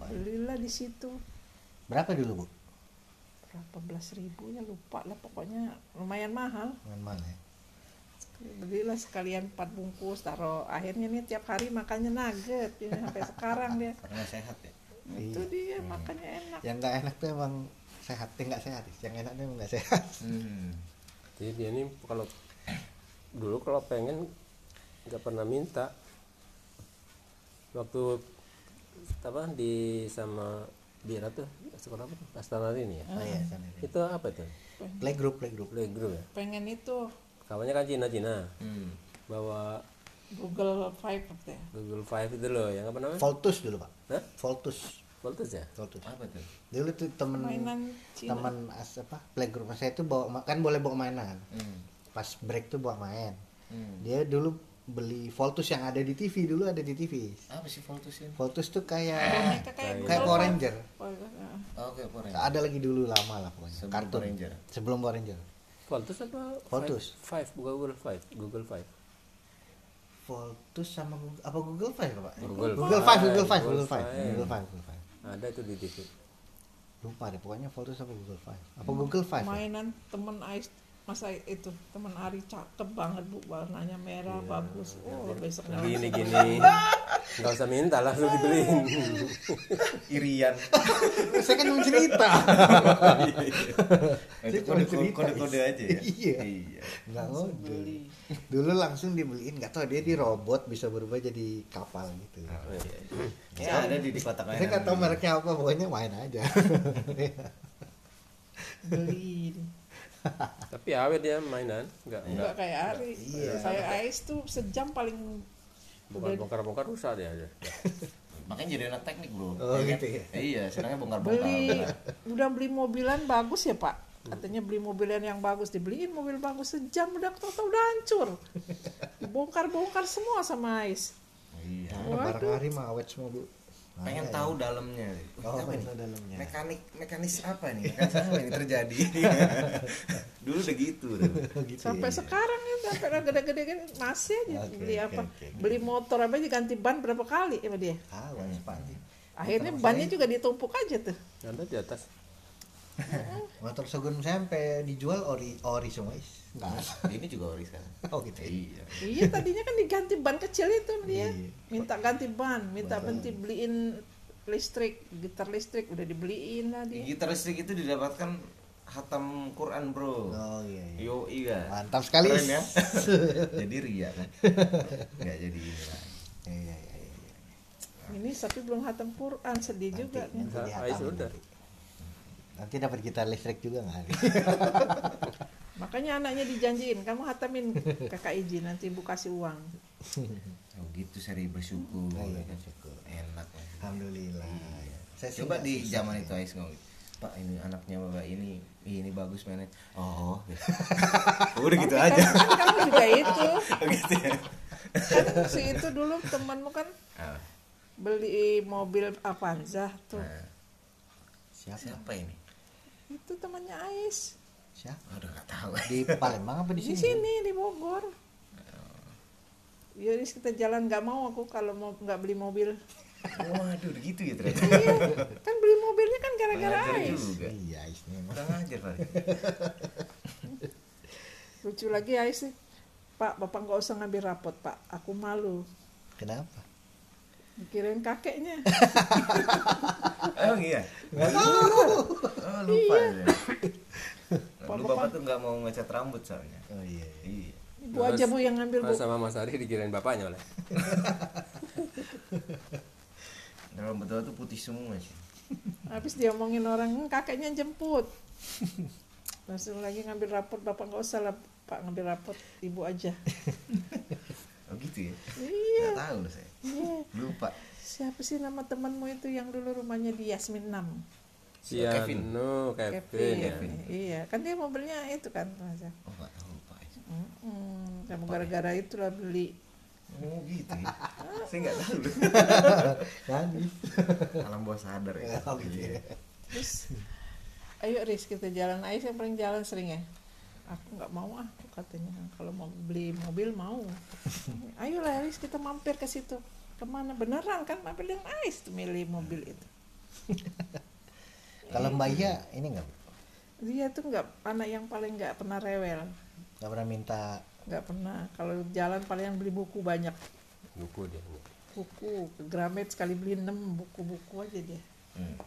Belilah di situ. Berapa dulu bu? Berapa belas ribu ya lupa lah. Pokoknya lumayan mahal. Dengan mana ya. Belilah sekalian empat bungkus taruh. Akhirnya nih tiap hari makannya nugget. Ini sampai sekarang dia. Karena sehat ya. itu dia makannya enak. Yang nggak enak tuh emang sehat. Eh, nggak sehat yang enak tuh emang nggak sehat. Hmm. Jadi dia ini kalau dulu kalau pengen nggak pernah minta. Waktu apa di sama Bira tuh sekolah apa tuh? Astana ini ya? Oh iya itu apa tuh? Playgroup playgroup. Playgroup ya? Pengen itu. Kawannya kan Cina Cina. Hmm. bawa Google Five apa ya Google Five itu loh yang apa namanya? Voltus dulu pak. Hah? Voltus. Voltus ya? Voltus. Apa tuh? dulu tuh temen mainan Cina. teman as apa playgroup. Saya itu bawa kan boleh bawa mainan. Hmm. Pas break tuh bawa main Hmm. dia dulu beli Voltus yang ada di TV dulu ada di TV Apa sih Voltus ini? Voltus tuh kayak boneka kayak kayak Power Five. Ranger Oh, iya. Oh, Oke, Power Ranger. ada lagi dulu lama lah pokoknya Sebelum kartun Power Ranger. sebelum Power Ranger Voltus apa Voltus. Five, Five Google Five Google Five Voltus sama Google, apa Google Five pak Google Google Five, Five Google Five Google Five. Google Five Google Five ada itu di TV lupa deh pokoknya Voltus apa Google Five apa Google Five ya? mainan temen Ais masa itu temen Ari cakep banget bu. Warnanya merah bagus. Oh besoknya gini gini nggak usah minta langsung dibeliin. Irian. saya kan mau cerita. Itu cuma kode kode kode aja ya. Iya. Iya. nggak ngode dulu langsung dibeliin. Nggak tahu dia di robot bisa berubah jadi kapal gitu. Ya. Ada di di kotak saya nggak tahu mereknya apa pokoknya main aja. Beli tapi awet dia mainan nggak. Nggak kayak Ari Iya. saya Ais tuh sejam paling bukan bongkar bongkar rusak dia aja. Makanya jadi anak teknik, Bro. Oh, Iya gitu ya? Iya, senangnya bongkar-bongkar. beli udah beli mobilan bagus ya pak? Katanya beli mobilan yang bagus. Dibeliin mobil bagus sejam udah tau udah hancur. Bongkar bongkar semua sama Ais. Iya. Nah, barang hari mah awet semua bu Pengen Makanya. tahu dalamnya. Oh, Apa pengen nih? tahu dalamnya. Mekanik mekanis apa nih? Mekanis apa yang terjadi? Dulu udah gitu. gitu sampai ya. sekarang ya sampai gede-gede kan masih aja Oke, beli oke, apa oke. beli motor apa aja ganti ban berapa kali sama dia ah akhirnya bannya juga ditumpuk aja tuh ada di atas motor Shogun saya sampai dijual ori ori semua is nggak ada Ini juga sekarang. oh gitu ya? Iya. iya tadinya kan diganti ban kecil itu dia Iya. minta ganti ban minta berhenti beliin listrik gitar listrik udah dibeliin lah dia Gitar listrik itu didapatkan hatam Quran, Bro. oh iya iya Yo, iya. mantap sekali Keren ya. jadi ria kan. Enggak jadi ini lah. iya iya iya iya. ini tapi belum hatam Quran sedih juga nih nanti Ah, dihatam sudah. nanti. nanti dapat gitar listrik juga nggak hari makanya anaknya dijanjiin kamu hatamin kakak izin nanti ibu kasih uang Oh gitu seri bersyukur. Oh, iya, bersyukur. Enak. ya. alhamdulillah saya sih Coba di zaman itu Ais ngomong, Pak ini anaknya bapak ini ini bagus mainnya. Oh, udah gitu Tapi aja. kan, kan kamu juga itu Oh, gitu ya. kan si itu dulu temanmu kan Ah, beli mobil Avanza tuh nah, siapa siapa ini? itu temannya Ais siapa udah nggak tahu. di Palembang apa di di sini sini di Bogor jadi kita jalan nggak mau aku kalau mau nggak beli mobil Waduh, gitu ya ternyata. iya kan beli mobilnya kan gara-gara Ais juga. iya is ini emang. Kurang ajar, Pak. lucu lagi Ais nih Pak bapak nggak usah ngambil rapot Pak aku malu kenapa kirain kakeknya Oh iya. nggak tahu Oh, lupa ya. Lu Bapak- bapak tuh nggak mau ngecat rambut soalnya. oh iya Iya. ibu aja bu yang ngambil bu sama Mas Ari dikirain bapaknya oleh Rambut bapak tuh putih semua sih. habis dia omongin orang "Hmm, kakeknya jemput langsung lagi ngambil rapot bapak nggak usah lah pak ngambil rapot ibu aja Oh gitu ya. iya Nggak tahu saya. iya Lupa. siapa sih nama temanmu itu yang dulu rumahnya di Yasmin 6 Si Kevin. Piano Kevin, ya. iya kan dia mobilnya itu kan Mas. Oh nggak tahu aja. Mm-mm, kamu gara-gara itulah beli Oh gitu ya. saya nggak tahu. Nangis. Alam bawah sadar ya. Oh, gitu ya. terus ayo Riz kita jalan Ais yang paling jalan sering ya aku nggak mau ah katanya kalau mau beli mobil mau ayolah Riz kita mampir ke situ ke mana beneran kan mampir dengan Ais tuh milih mobil itu kalau Mbak Iya ini nggak? Bu? dia tuh nggak anak yang paling nggak pernah rewel. Nggak pernah minta? Nggak pernah. Kalau jalan paling beli buku banyak. Buku dia buku ke Gramet sekali beli 6 buku-buku aja dia. Hmm.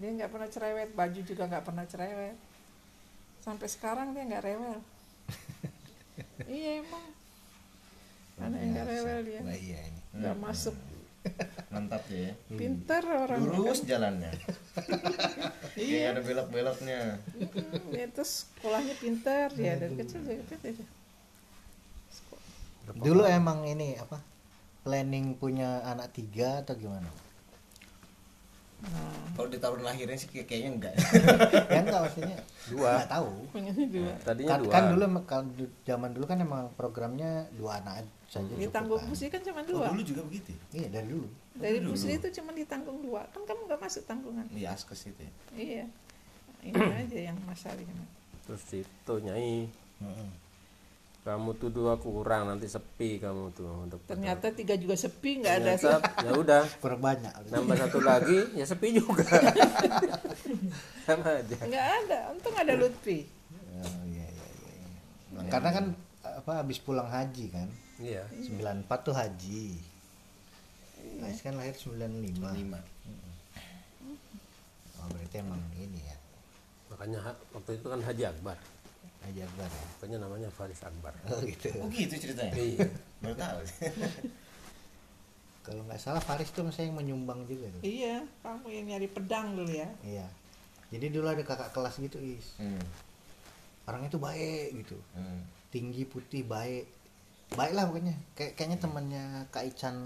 dia nggak pernah cerewet baju juga nggak pernah cerewet. Sampai sekarang dia nggak rewel. Iya emang. Anak yang gak rewel dia. Nah, iya ini. nggak masuk Mantap ya. pintar orangnya Lurus jalannya. Iya ada belok-beloknya. Hmm, dia tuh sekolahnya pintar ya dari kecil dari kecil dia. Dulu emang ini apa? Planning punya anak tiga atau gimana? Nah Kalau di tahun lahirnya sih kayak- kayaknya enggak. ya enggak maksudnya Dua. nggak tahu dua Tadinya kan, dua. kan dulu kalau zaman dulu kan emang programnya dua anak saja cukup ditanggung kan. Busri kan cuma Oh, dua dulu juga begitu. ya? iya dari dulu dari Busri itu cuma ditanggung dua kan kamu nggak masuk tanggungan Iya askes itu ya. iya ini aja yang masalahnya Terus itu nyai Mm-mm. Kamu tuh dua kurang nanti sepi kamu tuh untuk ternyata tiga juga sepi nggak ada ya udah. Kurang banyak. Nambah satu lagi ya sepi juga. Sama aja. Nggak ada untung ada Lutfi. Oh, iya, iya, iya, iya. karena kan apa habis pulang haji kan? Iya. 94 tuh haji. Ais kan lahir 95 Lima. oh berarti emang ini ya. Makanya waktu itu kan Haji Akbar Haji Akbar ya. Makanya namanya Faris Akbar. Oh gitu. Oh gitu ceritanya. iya. Baru tahu. kalau nggak salah Faris tuh saya yang menyumbang juga tuh. Iya kamu yang nyari pedang dulu ya. Iya. Jadi dulu ada kakak kelas gitu is. Hmm. orangnya tuh baik gitu. Hmm. tinggi putih baik. Baik lah pokoknya. Kayak kayaknya temannya Kak Ican.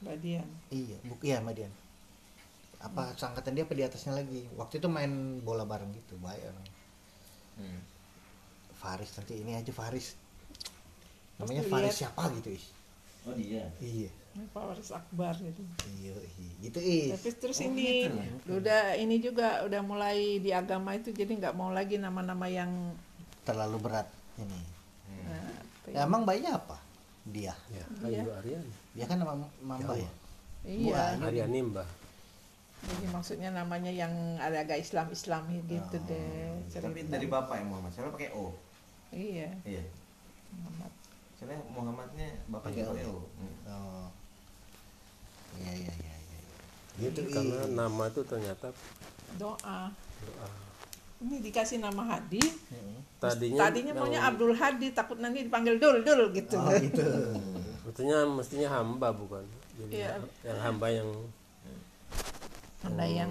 Mbak Dian iya buk iya Mbak Dian apa seangkatan dia apa di atasnya lagi. Waktu itu main bola bareng gitu baik orang Hmm. Faris nanti ini aja Faris. Namanya Pasti Faris lihat. siapa gitu is Oh dia. iya. Pak Waris Akbar gitu. Iya iya. Gitu is tapi terus Oh, ini gitu. udah ini juga udah mulai di agama itu jadi nggak mau lagi nama-nama yang terlalu berat ini. Nah, apa ya, ya? emang bayinya apa? Dia? Ya. Ayu Aryan dia kan nama mamba ya iya. Bu Aryani Mbah jadi maksudnya namanya yang ada agak Islam Islami gitu deh Tapi dari bapak yang Muhammad. Soalnya pakai O. iya Iya. Muhammad. Soalnya Muhammadnya bapaknya Pakai pakai O. O. Hmm. oh iya iya iya iya gitu karena nama itu ternyata doa doa. ini dikasih nama Hadi Mm-mm. tadinya tadinya maunya Abdul Hadi takut nanti dipanggil Dul Dul gitu oh gitu mestinya mestinya hamba bukan jadi Iya. yang hamba yang ada yang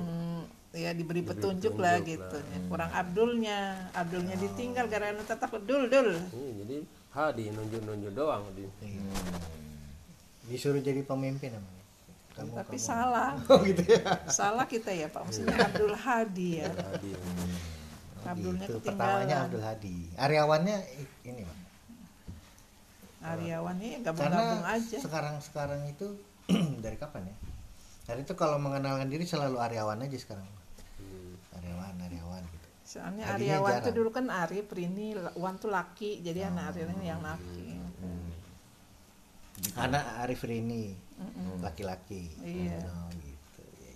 ya diberi Diberi petunjuk petunjuk lah lah. gitu ya. kurang Abdulnya. Abdulnya ditinggal karena tetap Dul Dul. Ini jadi hadi nunjuk-nunjuk doang di. Disuruh jadi pemimpin emang kamu tapi kamu. salah. Oh gitu ya. Salah kita ya Pak. Maksudnya Abdul Hadi ya. Hadi. Abdulnya gitu. ketinggalan. pertamanya Abdul Hadi. Aryawannya ini Pak. Aryawannya ya karena gabung-gabung aja. sekarang sekarang itu dari kapan ya dari itu kalau mengenalkan diri selalu Aryawan aja sekarang. Hmm. Aryawan Aryawan gitu. Soalnya Hadinya Aryawan tuh jarang. dulu kan Arif Rini Wan tuh laki jadi anak Aryawan yang laki. Anak Arif Rini laki-laki. Iya. oh, gitu. Iya,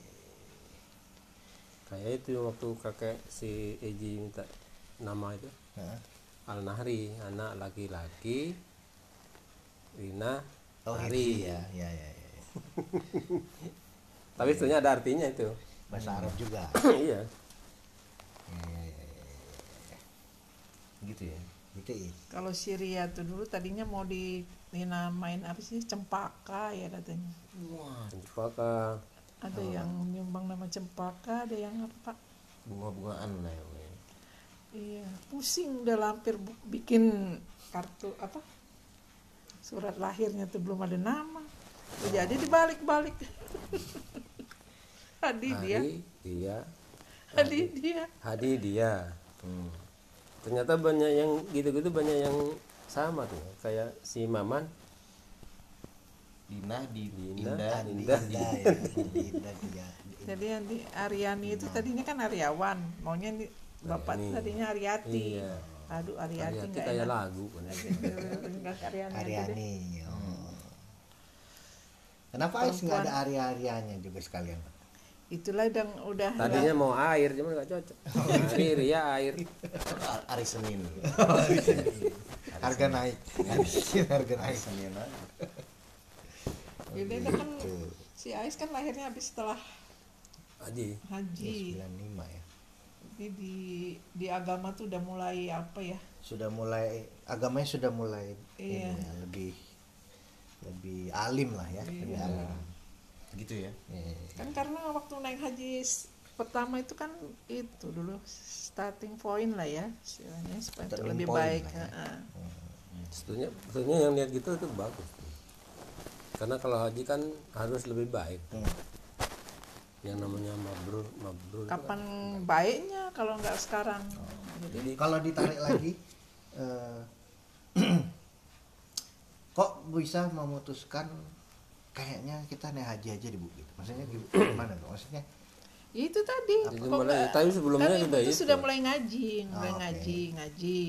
kayak itu waktu kakek si Eji minta nama itu. Heeh. Al Nahri anak laki-laki Rina oh Nahri ya ya ya, ya. tapi sebenarnya ada artinya itu. Bahasa Arab juga. Iya. Ya, ya, ya, ya, ya. Gitu ya. gitu Is. kalau Syria tuh dulu tadinya mau di dinamain apa sih cempaka ya katanya. Wah, Cempaka. Ada yang nyumbang nama cempaka ada yang apa bunga-bungaan lah ya. Iya pusing udah hampir bu- bikin kartu apa surat lahirnya tuh belum ada nama. Jadi dibalik-balik Hadi dia Hadi dia. Hadi dia. Hadi dia. Hmm. ternyata banyak yang gitu-gitu banyak yang sama tuh. Kayak si Maman. Dina di Dina. Dinda ya Dinda dia jadi yang di Aryani itu tadinya kan Aryawan. Maunya di bapak Aryani. tadinya Aryati. Iya. aduh Aryati Ariati nggak kayak enak. lagu. Kan Enggak Aryani aja deh. Aryani oh. Kenapa Ais nggak ada Arya-Aryanya juga sekalian Pak? itulah udah udah tadinya mau air cuma nggak cocok. Air ya air. Ar- Hari Senin. harga naik. Harga Hari naik. Senin jadi udah kan si Ais kan lahirnya habis setelah Haji. Haji. 95 ya. Jadi di di agama tuh udah mulai apa ya? Sudah mulai agamanya sudah mulai Iya. ini ya, lebih lebih alim lah ya lebih alim gitu ya Iya. kan karena waktu naik haji pertama itu kan itu dulu starting point lah ya istilahnya supaya lebih baik ya. Heeh. Sebetulnya, sebetulnya yang lihat gitu itu bagus. Karena kalau haji kan harus lebih baik. Hmm. Yang namanya mabrur, mabrur. itu kan kapan baiknya kalau nggak sekarang jadi Jadi kalau ditarik lagi eh, kok bisa memutuskan kayaknya kita naik haji aja di bu gitu? Maksudnya gi- gimana tuh? Maksudnya ya itu tadi Jadi kok mulai- tapi sebelumnya kan tuh itu. sudah mulai ngaji mulai Oh, ngaji ngaji.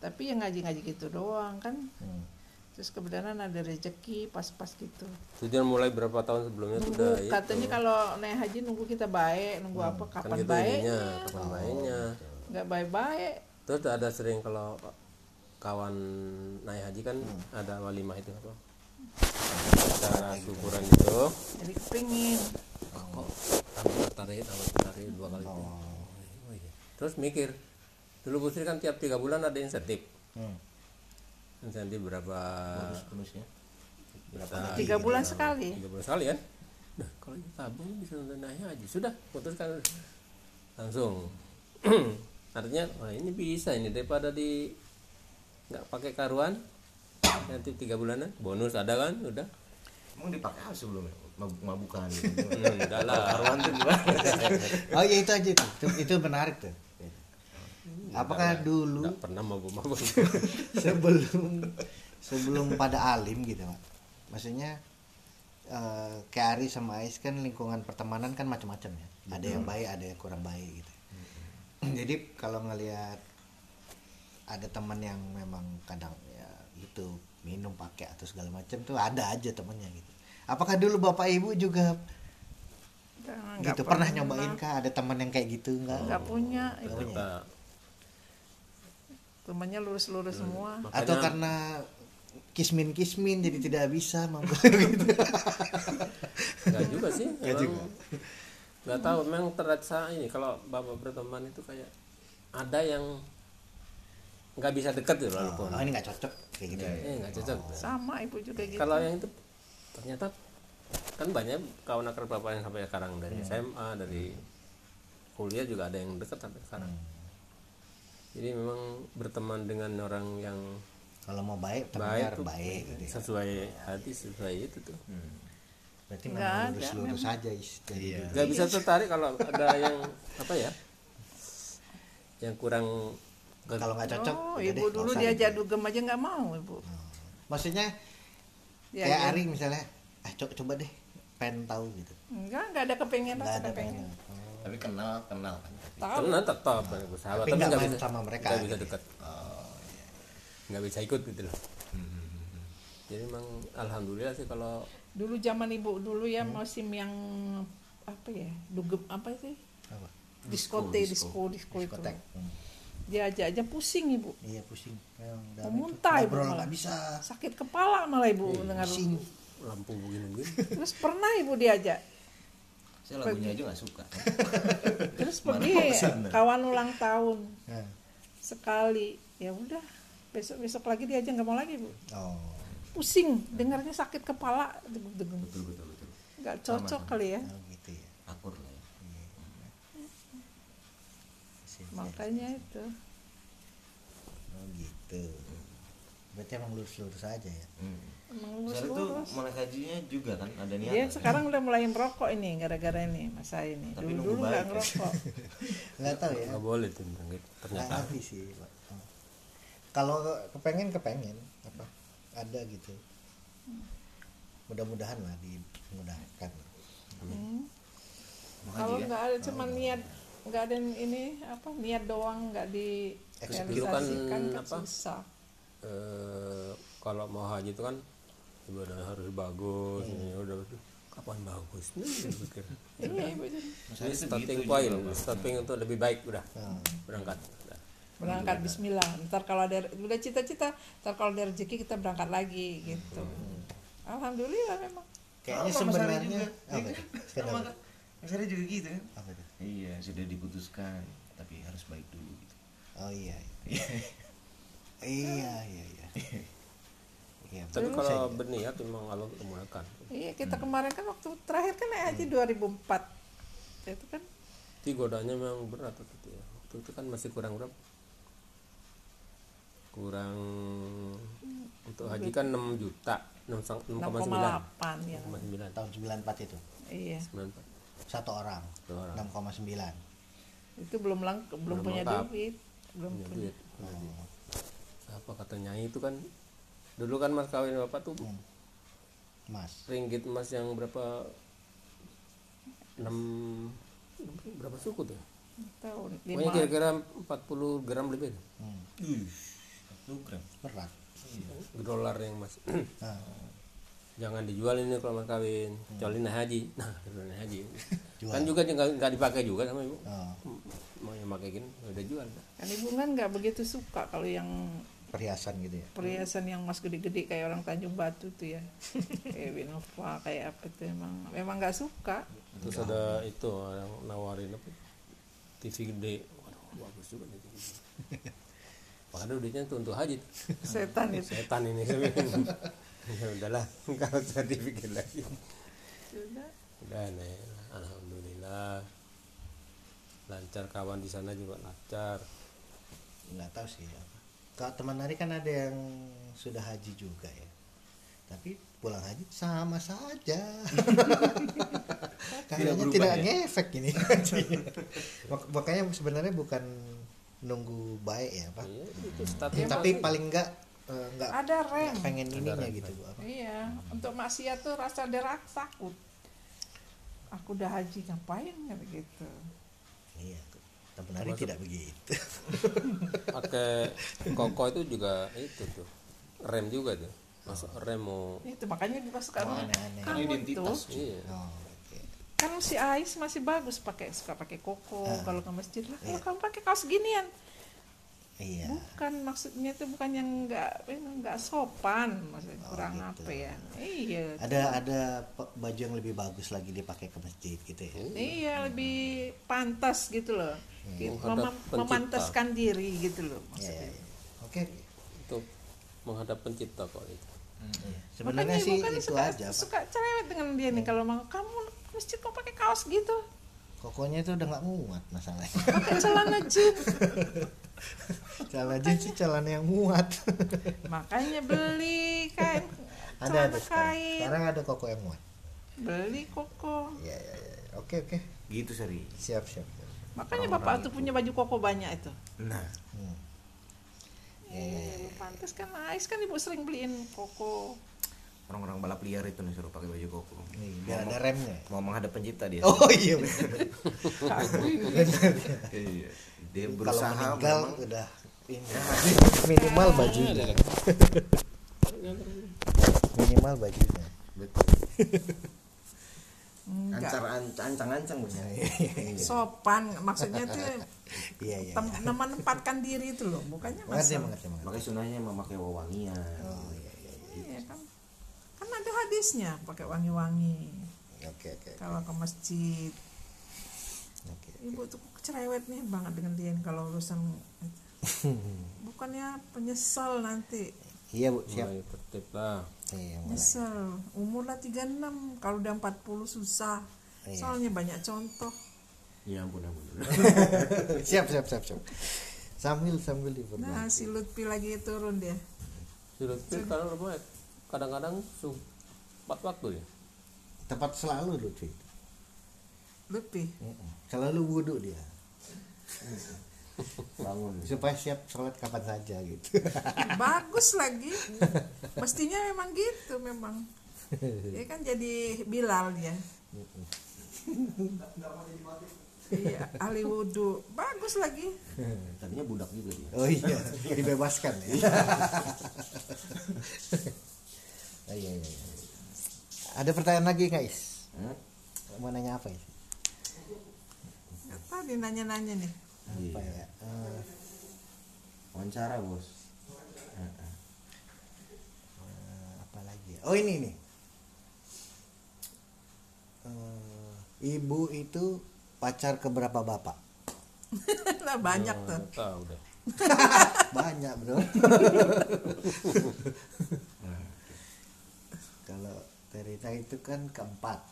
Tapi yang ngaji-ngaji gitu doang kan? Hmm, terus kebetulan ada rezeki pas-pas gitu. Sudah mulai berapa tahun sebelumnya nunggu sudah itu. katanya kalau naik haji nunggu kita baik nunggu apa kan kapan gitu baiknya. kapan baiknya. nggak baik-baik. Terus ada sering kalau kawan naik haji kan ada walimah itu apa? Acara syukuran itu. jadi kepingin Kok tambah tertarik, tambah tertarik dua kali. Oh, iya. Terus mikir, dulu Busri kan tiap tiga bulan ada insentif. hmm. Insentif berapa? ya Berapa tiga bulan sekali tiga bulan sekali kan nah kalau kita tabung bisa untuk naik haji sudah putuskan langsung artinya wah ini bisa ini daripada di nggak pakai karuan? Nanti tiga bulanan? Bonus ada kan? Udah. Emang dipakai apa sebelumnya? Mabuk mabukan gitu. Hmm, udah lah. Karuan tuh gimana? Oh ya itu aja tuh. Itu, itu menarik tuh. Apakah dulu nggak pernah mabuk mabuk. sebelum sebelum pada alim gitu pak? Maksudnya eh, kayak Ari sama Ais kan lingkungan pertemanan kan macam-macam ya. Ada yang baik ada yang kurang baik gitu. Jadi kalau ngelihat ada teman yang memang kadang ya gitu minum pakai atau segala macam tuh ada aja temennya gitu. Apakah dulu bapak ibu juga gitu pernah. nyobain kah ada teman yang kayak gitu nggak? Nggak punya Nggak punya. Temannya lurus-lurus semua. Atau makanya karena kismin kismin jadi tidak bisa mampu gitu. Nggak juga sih Nggak emang juga. nggak tahu memang terasa ini kalau bapak berteman itu kayak ada yang nggak bisa dekat gitu walaupun. Oh ini nggak cocok. Kayak gitu. Eh nggak cocok. Sama ibu juga gitu. Kalau yang itu ternyata kan banyak kawan akrab bapak yang sampai sekarang. Dari SMA dari kuliah juga ada yang dekat sampai sekarang. Jadi memang berteman dengan orang yang kalau mau baik baik tuh. baik gitu ya. sesuai hati sesuai itu tuh. Berarti Nggak lurus lurus aja is jadi dulu. nggak bisa tertarik kalau ada yang apa ya yang kurang kalau nggak cocok oh ibu deh, dulu diajak gitu. dugem aja nggak mau ibu. Maksudnya Ya, kayak ya. Ari misalnya ah coba coba deh pengen tahu gitu. Enggak enggak ada kepengen nggak rasa ada kepengen. pengen Oh. tapi kenal kenal kan tapi tahu. Karena tetap sahabat Tapi tapi nggak bisa sama mereka nggak bisa gitu. dekat Oh, nggak bisa ikut gitu loh. Jadi memang alhamdulillah sih kalau dulu zaman ibu dulu ya Hmm. musim yang apa ya dugem apa sih? Apa? Diskote disko disko itu. Diskotek. Hmm. Diajak aja pusing ibu. Iya pusing. Mau itu. muntah ibu malah. bisa. Sakit kepala malah ibu dengar pusing. lampu begini begini terus pernah ibu diajak? Saya lagunya aja nggak suka. Terus Mana pergi kawan ulang tahun. Nah. sekali. Ya udah besok besok lagi diajak nggak mau lagi bu. Oh. Pusing dengarnya sakit kepala. Betul betul betul. Nggak cocok kali ya oh gitu ya akur lah ya Sip, sip. Makanya itu. Oh gitu. Berarti emang lurus lurus aja ya? Hmm. emang Saya itu lurus-lurus mulai hajinya juga kan ada niatan. Dia sekarang udah mulai merokok ini gara-gara ini masa ini. Tapi dulu dulu nggak ya. ngerokok. Nggak tahu ya. Nggak boleh tuh ternyata. ngerti sih Pak. Kalau kepengen kepengen. Apa? Ada gitu. Mudah-mudahan lah dimudahkan. Hmm. Mau kalau haji ya? nggak ada cuma niat nggak ada ini apa niat doang nggak di Itu kan realisasikan kan apa? susah. eh, kalau mau haji itu kan ibadah harus bagus ini udah kapan bagus? Nih, pikir. iya ibu ini starting point starting itu lebih baik udah berangkat. Udah. berangkat Bismillah. Ntar kalau ada udah cita-cita ntar kalau ada rezeki kita berangkat lagi gitu. Alhamdulillah memang. Kayaknya sebenarnya Iya kan? Mas Ari juga gitu kan iya sudah diputuskan tapi harus baik dulu gitu. Oh iya iya. Iya. iya iya. Iya iya tapi kalau berniat memang Allah memudahkan Iya kita kemarin kan waktu terakhir kan naik haji 2004 itu kan tapi godaannya memang berat waktu itu ya. Waktu itu kan masih kurang berapa? Kurang untuk haji kan 6 juta 6,9 6,8 ya. 6,9 tahun 94 itu? Iya. 94 satu orang. Satu orang. 6,9 itu belum lang belum Belum punya lengkap. duit. Belum punya punya duit apa katanya itu kan dulu kan mas kawin bapak tuh mas. ringgit emas yang berapa? 6 berapa suku tuh? Tahun pokoknya lima kira-kira 40 gram lebih. Hmm. Ih, satu gram. berat. Dolar yang mas. Nah, jangan dijual ini kalau mas kawin. Kecuali naik haji. Nah naik haji. Kan juga nggak dipakai juga sama ibu. Oh, mau yang pakai gini udah jual. Kan ibu kan nggak begitu suka kalau yang perhiasan gitu ya? perhiasan yang mas gede-gede kayak orang Tanjung Batu tuh ya. Kayak Winova kayak apa tuh emang memang nggak suka. Terus ada itu yang nawarin apa? TV gede. Waduh bagus juga nih TV padahal duitnya tuh untuk haji. Setan itu. Setan ini ya udahlah kalau saya dipikir lagi. Sudah. udah nih alhamdulillah. Lancar kawan di sana juga lancar. Nggak tahu sih apa. kalau teman Nari kan ada yang sudah haji juga ya. Tapi pulang haji sama saja. Kayaknya berubah tidak ya? ngefek ini. Mak- makanya sebenarnya bukan nunggu baik ya pak. Iya itu tapi paling enggak eh, enggak ada rem pengen ininya gitu Bu. apa iya untuk maksiat tuh rasa derak takut aku udah haji ngapain nggak begitu iya teman Nari tidak begitu pakai koko itu juga itu tuh rem juga tuh masuk rem mau itu makanya dipasukan Oh, aneh-aneh. kamu Identitas. tuh iya oh, oke. kan si Ais masih bagus pakai suka pakai koko Ah. kalau ke masjid lah kalau Iya. kamu pakai kaos ginian iya. Bukan maksudnya itu bukan yang nggak nggak sopan maksudnya Oh, kurang gitu. apa ya. Iya ada ada pe- baju yang lebih bagus lagi dipakai ke masjid gitu ya? Iya. Lebih pantas gitu loh. Gitu, Menghadap mem- pencipta. memantaskan diri gitu loh Iya, maksudnya. Iya, iya. oke. Untuk menghadap pencipta kok itu. Iya. sebenarnya Makanya sih kan itu suka, aja pak. suka cerewet dengan dia nih kalau mau kamu masjid kok pakai kaos gitu? Kokonya itu udah nggak muat masalahnya. Pakai celana jeans celana jeans sih celana yang muat makanya beli kain ada ada sekarang. kain sekarang ada koko yang muat beli koko Iya iya iya. Oke oke. Gitu seri. Siap siap. siap. makanya bapak tuh punya baju koko banyak itu Nah, Hmm. Eh, pantas kan Ais kan ibu sering beliin koko orang-orang balap liar itu nih suruh pakai baju koko. Nih biar ada remnya. Mau menghadap pencipta dia. Oh iya benar. Iya. Dia Kalau berusaha meninggal memang- udah ini minimal bajunya. Minimal bajunya. Betul. Ancar ancang-ancang punya. sopan maksudnya tuh Iya iya. tem- menempatkan diri itu loh bukannya Mengerti mengerti mengerti. Makanya sunahnya memakai wewangian. Oh iya iya. iya kan kan ada hadisnya pakai wangi-wangi Oke oke kalau ke masjid oke. ibu tuh cerewet nih banget dengan dia kalau urusan bukannya penyesal nanti Iya bu siap. mulai tertib lah Iya mulai. nyesel umur lah 36 kalau udah 40 susah Iya. soalnya banyak contoh Ya ampun ampun. siap siap siap siap. Sambil sambil diperbaiki. nah si Lutfi lagi turun dia sudah kalau rumah kadang-kadang su empat waktu ya Tepat selalu lu cuy. Lutfi Mm-mm. Selalu wudhu dia. Bangun. Supaya siap sholat kapan saja gitu. bagus lagi mestinya memang gitu memang dia kan jadi Bilal dia iya ahli wudhu bagus lagi Tadinya budak juga dia. Oh iya, dibebaskan ya. oh, iya, iya. Ada pertanyaan lagi guys? Hmm? Mau nanya apa ya? Tahu dia nanya-nanya nih Apa ya? Eh, Wawancara bos. eh, apa lagi? ya? Oh ini nih. Eh, ibu itu pacar ke berapa bapak? lah banyak tuh Nggak tahu deh banyak bro kalau Terita itu kan keempat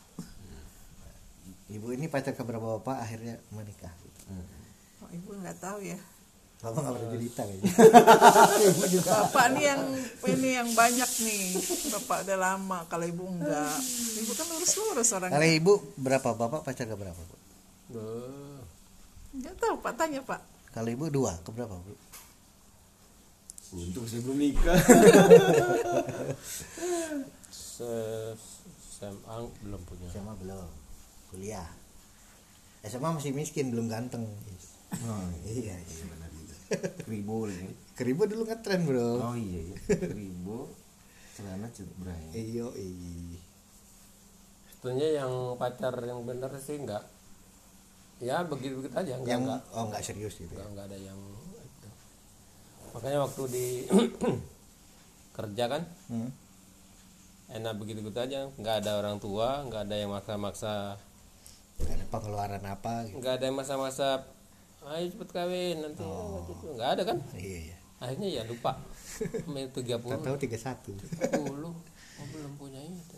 ibu ini pacar keberapa bapak akhirnya menikah Oh, ibu nggak tahu ya. bapak nggak pernah cerita kayaknya Bapak nih yang ini yang banyak nih. Bapak udah lama. Kalau ibu enggak, ibu kan lurus-lurus kalau orangnya. ibu berapa bapak pacar keberapa bu Beuh. Nggak tahu Pak tanya Pak. kalau ibu dua keberapa bu Untung saya belum nikah. Se- SMA belum punya SMA belum kuliah SMA masih miskin belum ganteng oh, iya iya benar itu Kribo ya. keribu dulu ngetren bro Oh iya iya. Kribo celana cedera ya. iyo iya sebetulnya yang pacar yang bener sih enggak ya begitu begitu aja enggak yang enggak oh nggak serius gitu enggak, ya enggak ada yang itu. makanya waktu di kerja kan hmm. enak begitu begitu aja nggak ada orang tua nggak ada yang maksa-maksa pengeluaran apa gitu. Nggak ada yang masa-masa ayo cepet kawin nanti gitu nggak ada kan? Iya iya. Akhirnya ya lupa. Tiga puluh. Tahu tiga satu. puluh. Oh, belum punya itu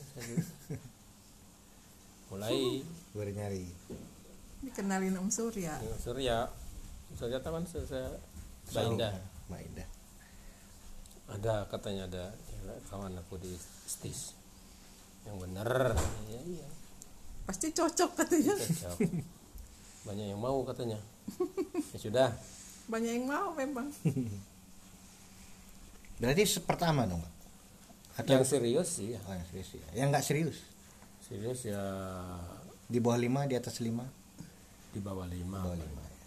mulai. Baru nyari. Dikenalin Om Surya. Yang Surya. Surya tahu kan saya Bainda? Mbak Indah ada katanya ada. Kawan aku di stis. Yang bener. Iya iya Pasti cocok katanya. cocok. Banyak yang mau katanya. Ya sudah. Banyak yang mau memang. berarti pertama dong atau yang serius sih ya. Oh, yang serius ya. Yang nggak serius? Serius ya. Di bawah lima di atas lima? Di bawah lima. Bawah lima ya.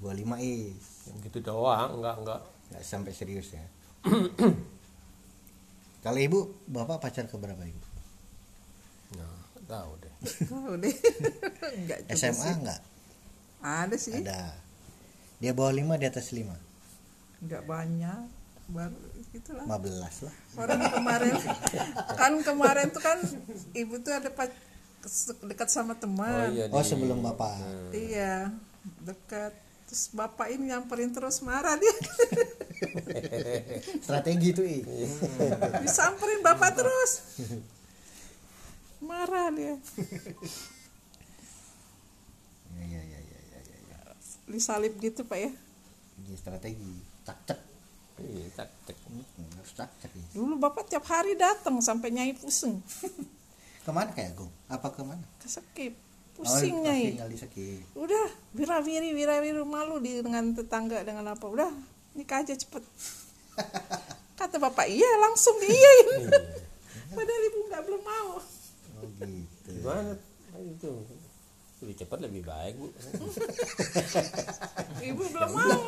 bawah lima is. Yang gitu doang enggak enggak nggak sampai serius ya. Kalau ibu bapak pacar ke berapa ibu tahu deh Tahu deh. Enggak juga SMA sih. nggak Ada sih. ada dia bawah lima di atas lima Enggak banyak. Baru gitulah. 15 lah Orang kemarin kan kemarin tuh kan ibu tuh ada dekat sama oh teman. iya oh di- sebelum bapak Iya, dekat. Terus bapak ini nyamperin terus marah dia. strategi tuh i Disamperin bapak terus. Marah dia. ya ya ya ya ya ya, ya. Disalip gitu, Pak ya. Ini strategi tak cek iya tak cek Hmm, harus tak cek ya. Dulu bapak tiap hari datang sampai nyai pusing. ke mana kayak gue apa ke mana Kesekip. Oh, Pusing pasti nyai. Sekip. Udah, wirawiri wirawiri malu di dengan tetangga dengan apa. Udah, nikah aja cepet. Kata bapak, iya langsung diiyain. Padahal ibu nggak belum mau. Gitu gimana Ah, itu lebih cepat lebih baik bu Ibu belum mau.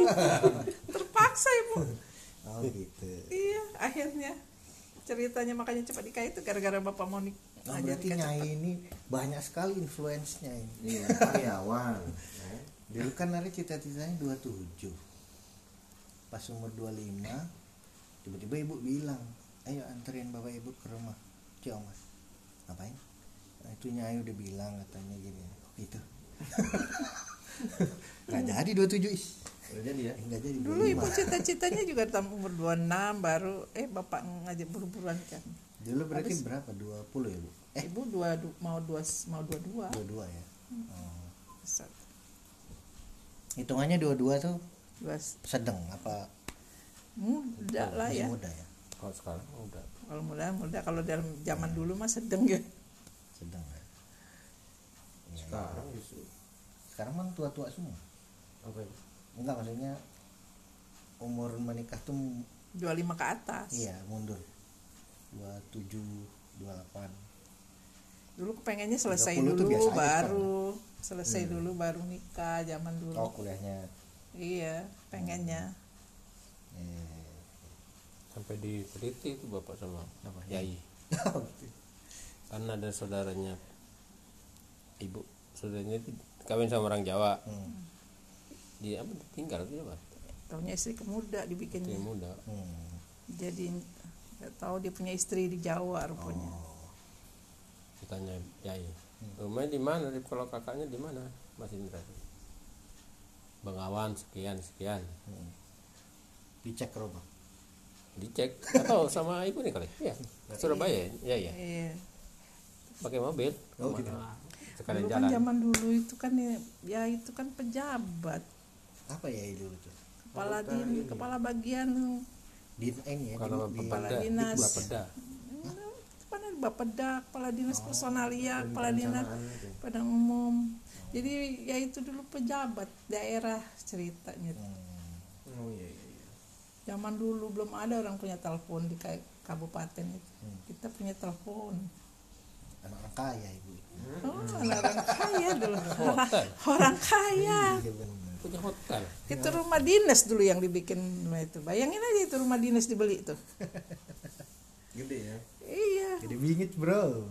Terpaksa ibu. oh gitu Iya, akhirnya ceritanya makanya cepat nikah itu gara-gara bapak mau nik- oh, aja berarti nikah nyai cepat. ini banyak sekali influence-nya ini Iya, karyawan. ya. dulu kan Nari cita-citanya 27 pas umur 25 tiba-tiba ibu bilang ayo anterin bapak ibu ke rumah Cio mas ngapain nah, itu nyai udah bilang katanya gini oh gitu nggak jadi 27 is Udah jadi ya? nggak jadi Dulu 25. ibu cita-citanya juga tam umur 26 baru eh bapak ngajak buru-buruan kan. dulu berarti berapa 20 ya bu eh Ibu dua du- mau dua mau dua dua. 22 ya oh. Set. hitungannya 22 tuh Dua sedang apa muda lah ya. muda ya kalau sekarang udah Kalau muda muda kalau dalam zaman dulu mah sedang ya. Sedang ya Iya, Sekarang justru. sekarang mah tua-tua semua Apa ya? enggak maksudnya umur menikah tuh 25 ke atas. iya mundur 27 28 Dulu pengennya selesai 30 tuh dulu biasa aja baru selesai dulu baru nikah zaman dulu. oh kuliahnya Iya, pengennya. eh, sampai diteliti itu bapak sama Apa? yai karena ada saudaranya ibu. Saudaranya itu kawin sama orang Jawa. Hmm. dia apa tinggal dia apa Taunya istri kemuda dibikinnya. muda. Hmm. Jadi nggak tahu dia punya istri di Jawa rupanya. Oh. ditanya yai rumahnya di mana? Di- kalau kakaknya di mana? Masih Indra. Bengawan sekian sekian. Dicek rumah? Dicek. Atau sama ibu nih kali? Ya Surabaya. Ya ya iya pakai mobil? Oh, gitu. sekalian dulu kan jalan. zaman dulu itu kan ya, ya itu kan pejabat. Apa ya itu itu kepala din kepala bagian di ini ya kalau di, di, Kepala Bapeda dinas. Bapeda mana Bapeda kepala dinas Oh, personalia kepala dinas pada umum. Jadi ya itu dulu pejabat daerah ceritanya. Oh iya iya iya. zaman dulu belum ada orang punya telepon di ka- kabupaten itu. Hmm. kita punya telepon anak-anak kaya ibu. Oh anak orang kaya dulu. Hotel. orang kaya. Iya, bener. punya hotel. Itu rumah dinas dulu yang dibikin itu. Bayangin aja itu rumah dinas dibeli itu. Gede ya? Iya. Jadi bingit bro.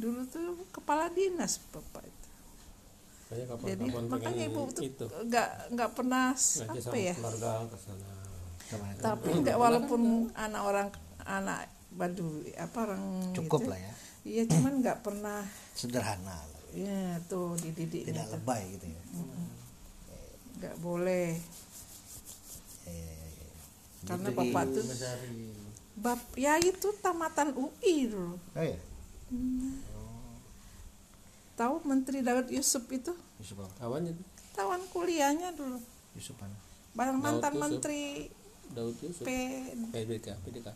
Dulu tuh kepala dinas bapak itu. Saya jadi kapan-kapan makanya ibu tuh itu. nggak nggak pernah apa ya? keluarga ke sana Ke mana? tapi nggak walaupun anak orang anak badu apa orang cukup gitu, lah ya. Iya cuman nggak pernah sederhana. Lah. ya tuh dididiknya tidak tuh. lebay gitu ya. Nggak boleh. Eh, karena gitu, bapak tuh bab ya itu tamatan UI dulu. Oh ya tahu Menteri Daud Yusuf itu? Yusuf tuh? Tawan kuliahnya dulu. Yusuf mana bareng Daud mantan Yusuf. Menteri Daud Yusuf. P PDK PDK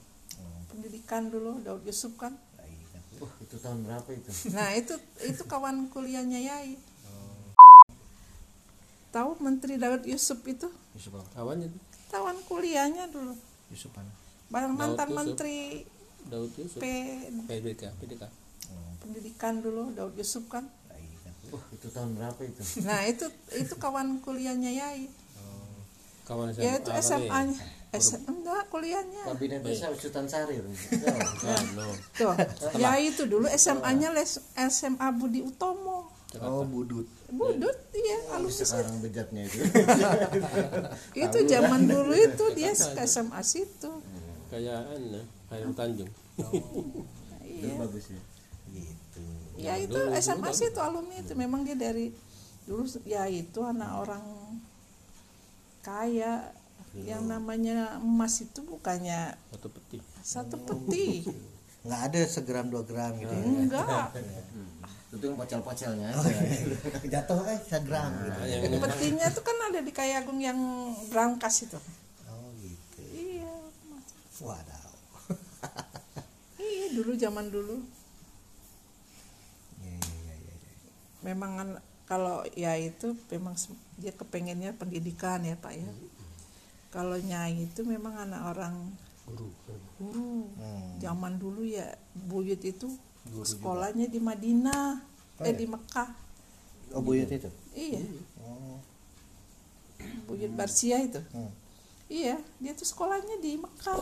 pendidikan dulu Daud Yusuf kan? Kan. Wah, itu tahun berapa itu? nah itu itu kawan kuliahnya Yai. Tahu Menteri Daud Yusuf itu? Yusuf apa? kawannya tuh tawan kuliahnya dulu. Yusuf mana bareng Daud mantan Yusuf. Menteri Daud Yusuf. P PDK PDK pendidikan dulu Daud Yusuf kan? Kan. Wah, itu tahun berapa itu? nah itu itu kawan kuliahnya Yai. Kawan saya ya itu SMA SM, enggak kuliahnya. Kabinet desa Ucutan Sari. no. tuh. Yai itu dulu SMA nya les SMA Budi Utomo. Oh budut. Budut iya alumni Sekarang bejatnya itu. itu zaman dulu itu dia ke SMA situ. Kayak anu Hairul Tanjung. Itu bagus ya. gitu. Ya itu SMA situ alumni itu. Memang dia dari dulu ya itu anak orang kaya yang namanya emas itu bukannya satu peti. satu peti. Nggak ada segram dua gram gitu ya. Enggak. Itu yang pacel-pacelnya. jatuh eh segram gitu. nah, yang petinya tuh kan ada di Kayagung yang berangkas itu. Oh gitu. Iya. Wadaw. Iya dulu zaman dulu. Iya, iya, iya, iya. memang an- kalau ya itu memang dia kepengennya pendidikan ya pak ya kalau nyai itu memang anak orang guru. guru. Hmm. zaman dulu ya buyut itu sekolahnya di Madinah Oh, eh ya? di Mekah. Oh buyut itu? Iya. Oh. Buyut Barsia itu? Hmm. iya dia tuh sekolahnya di Mekah.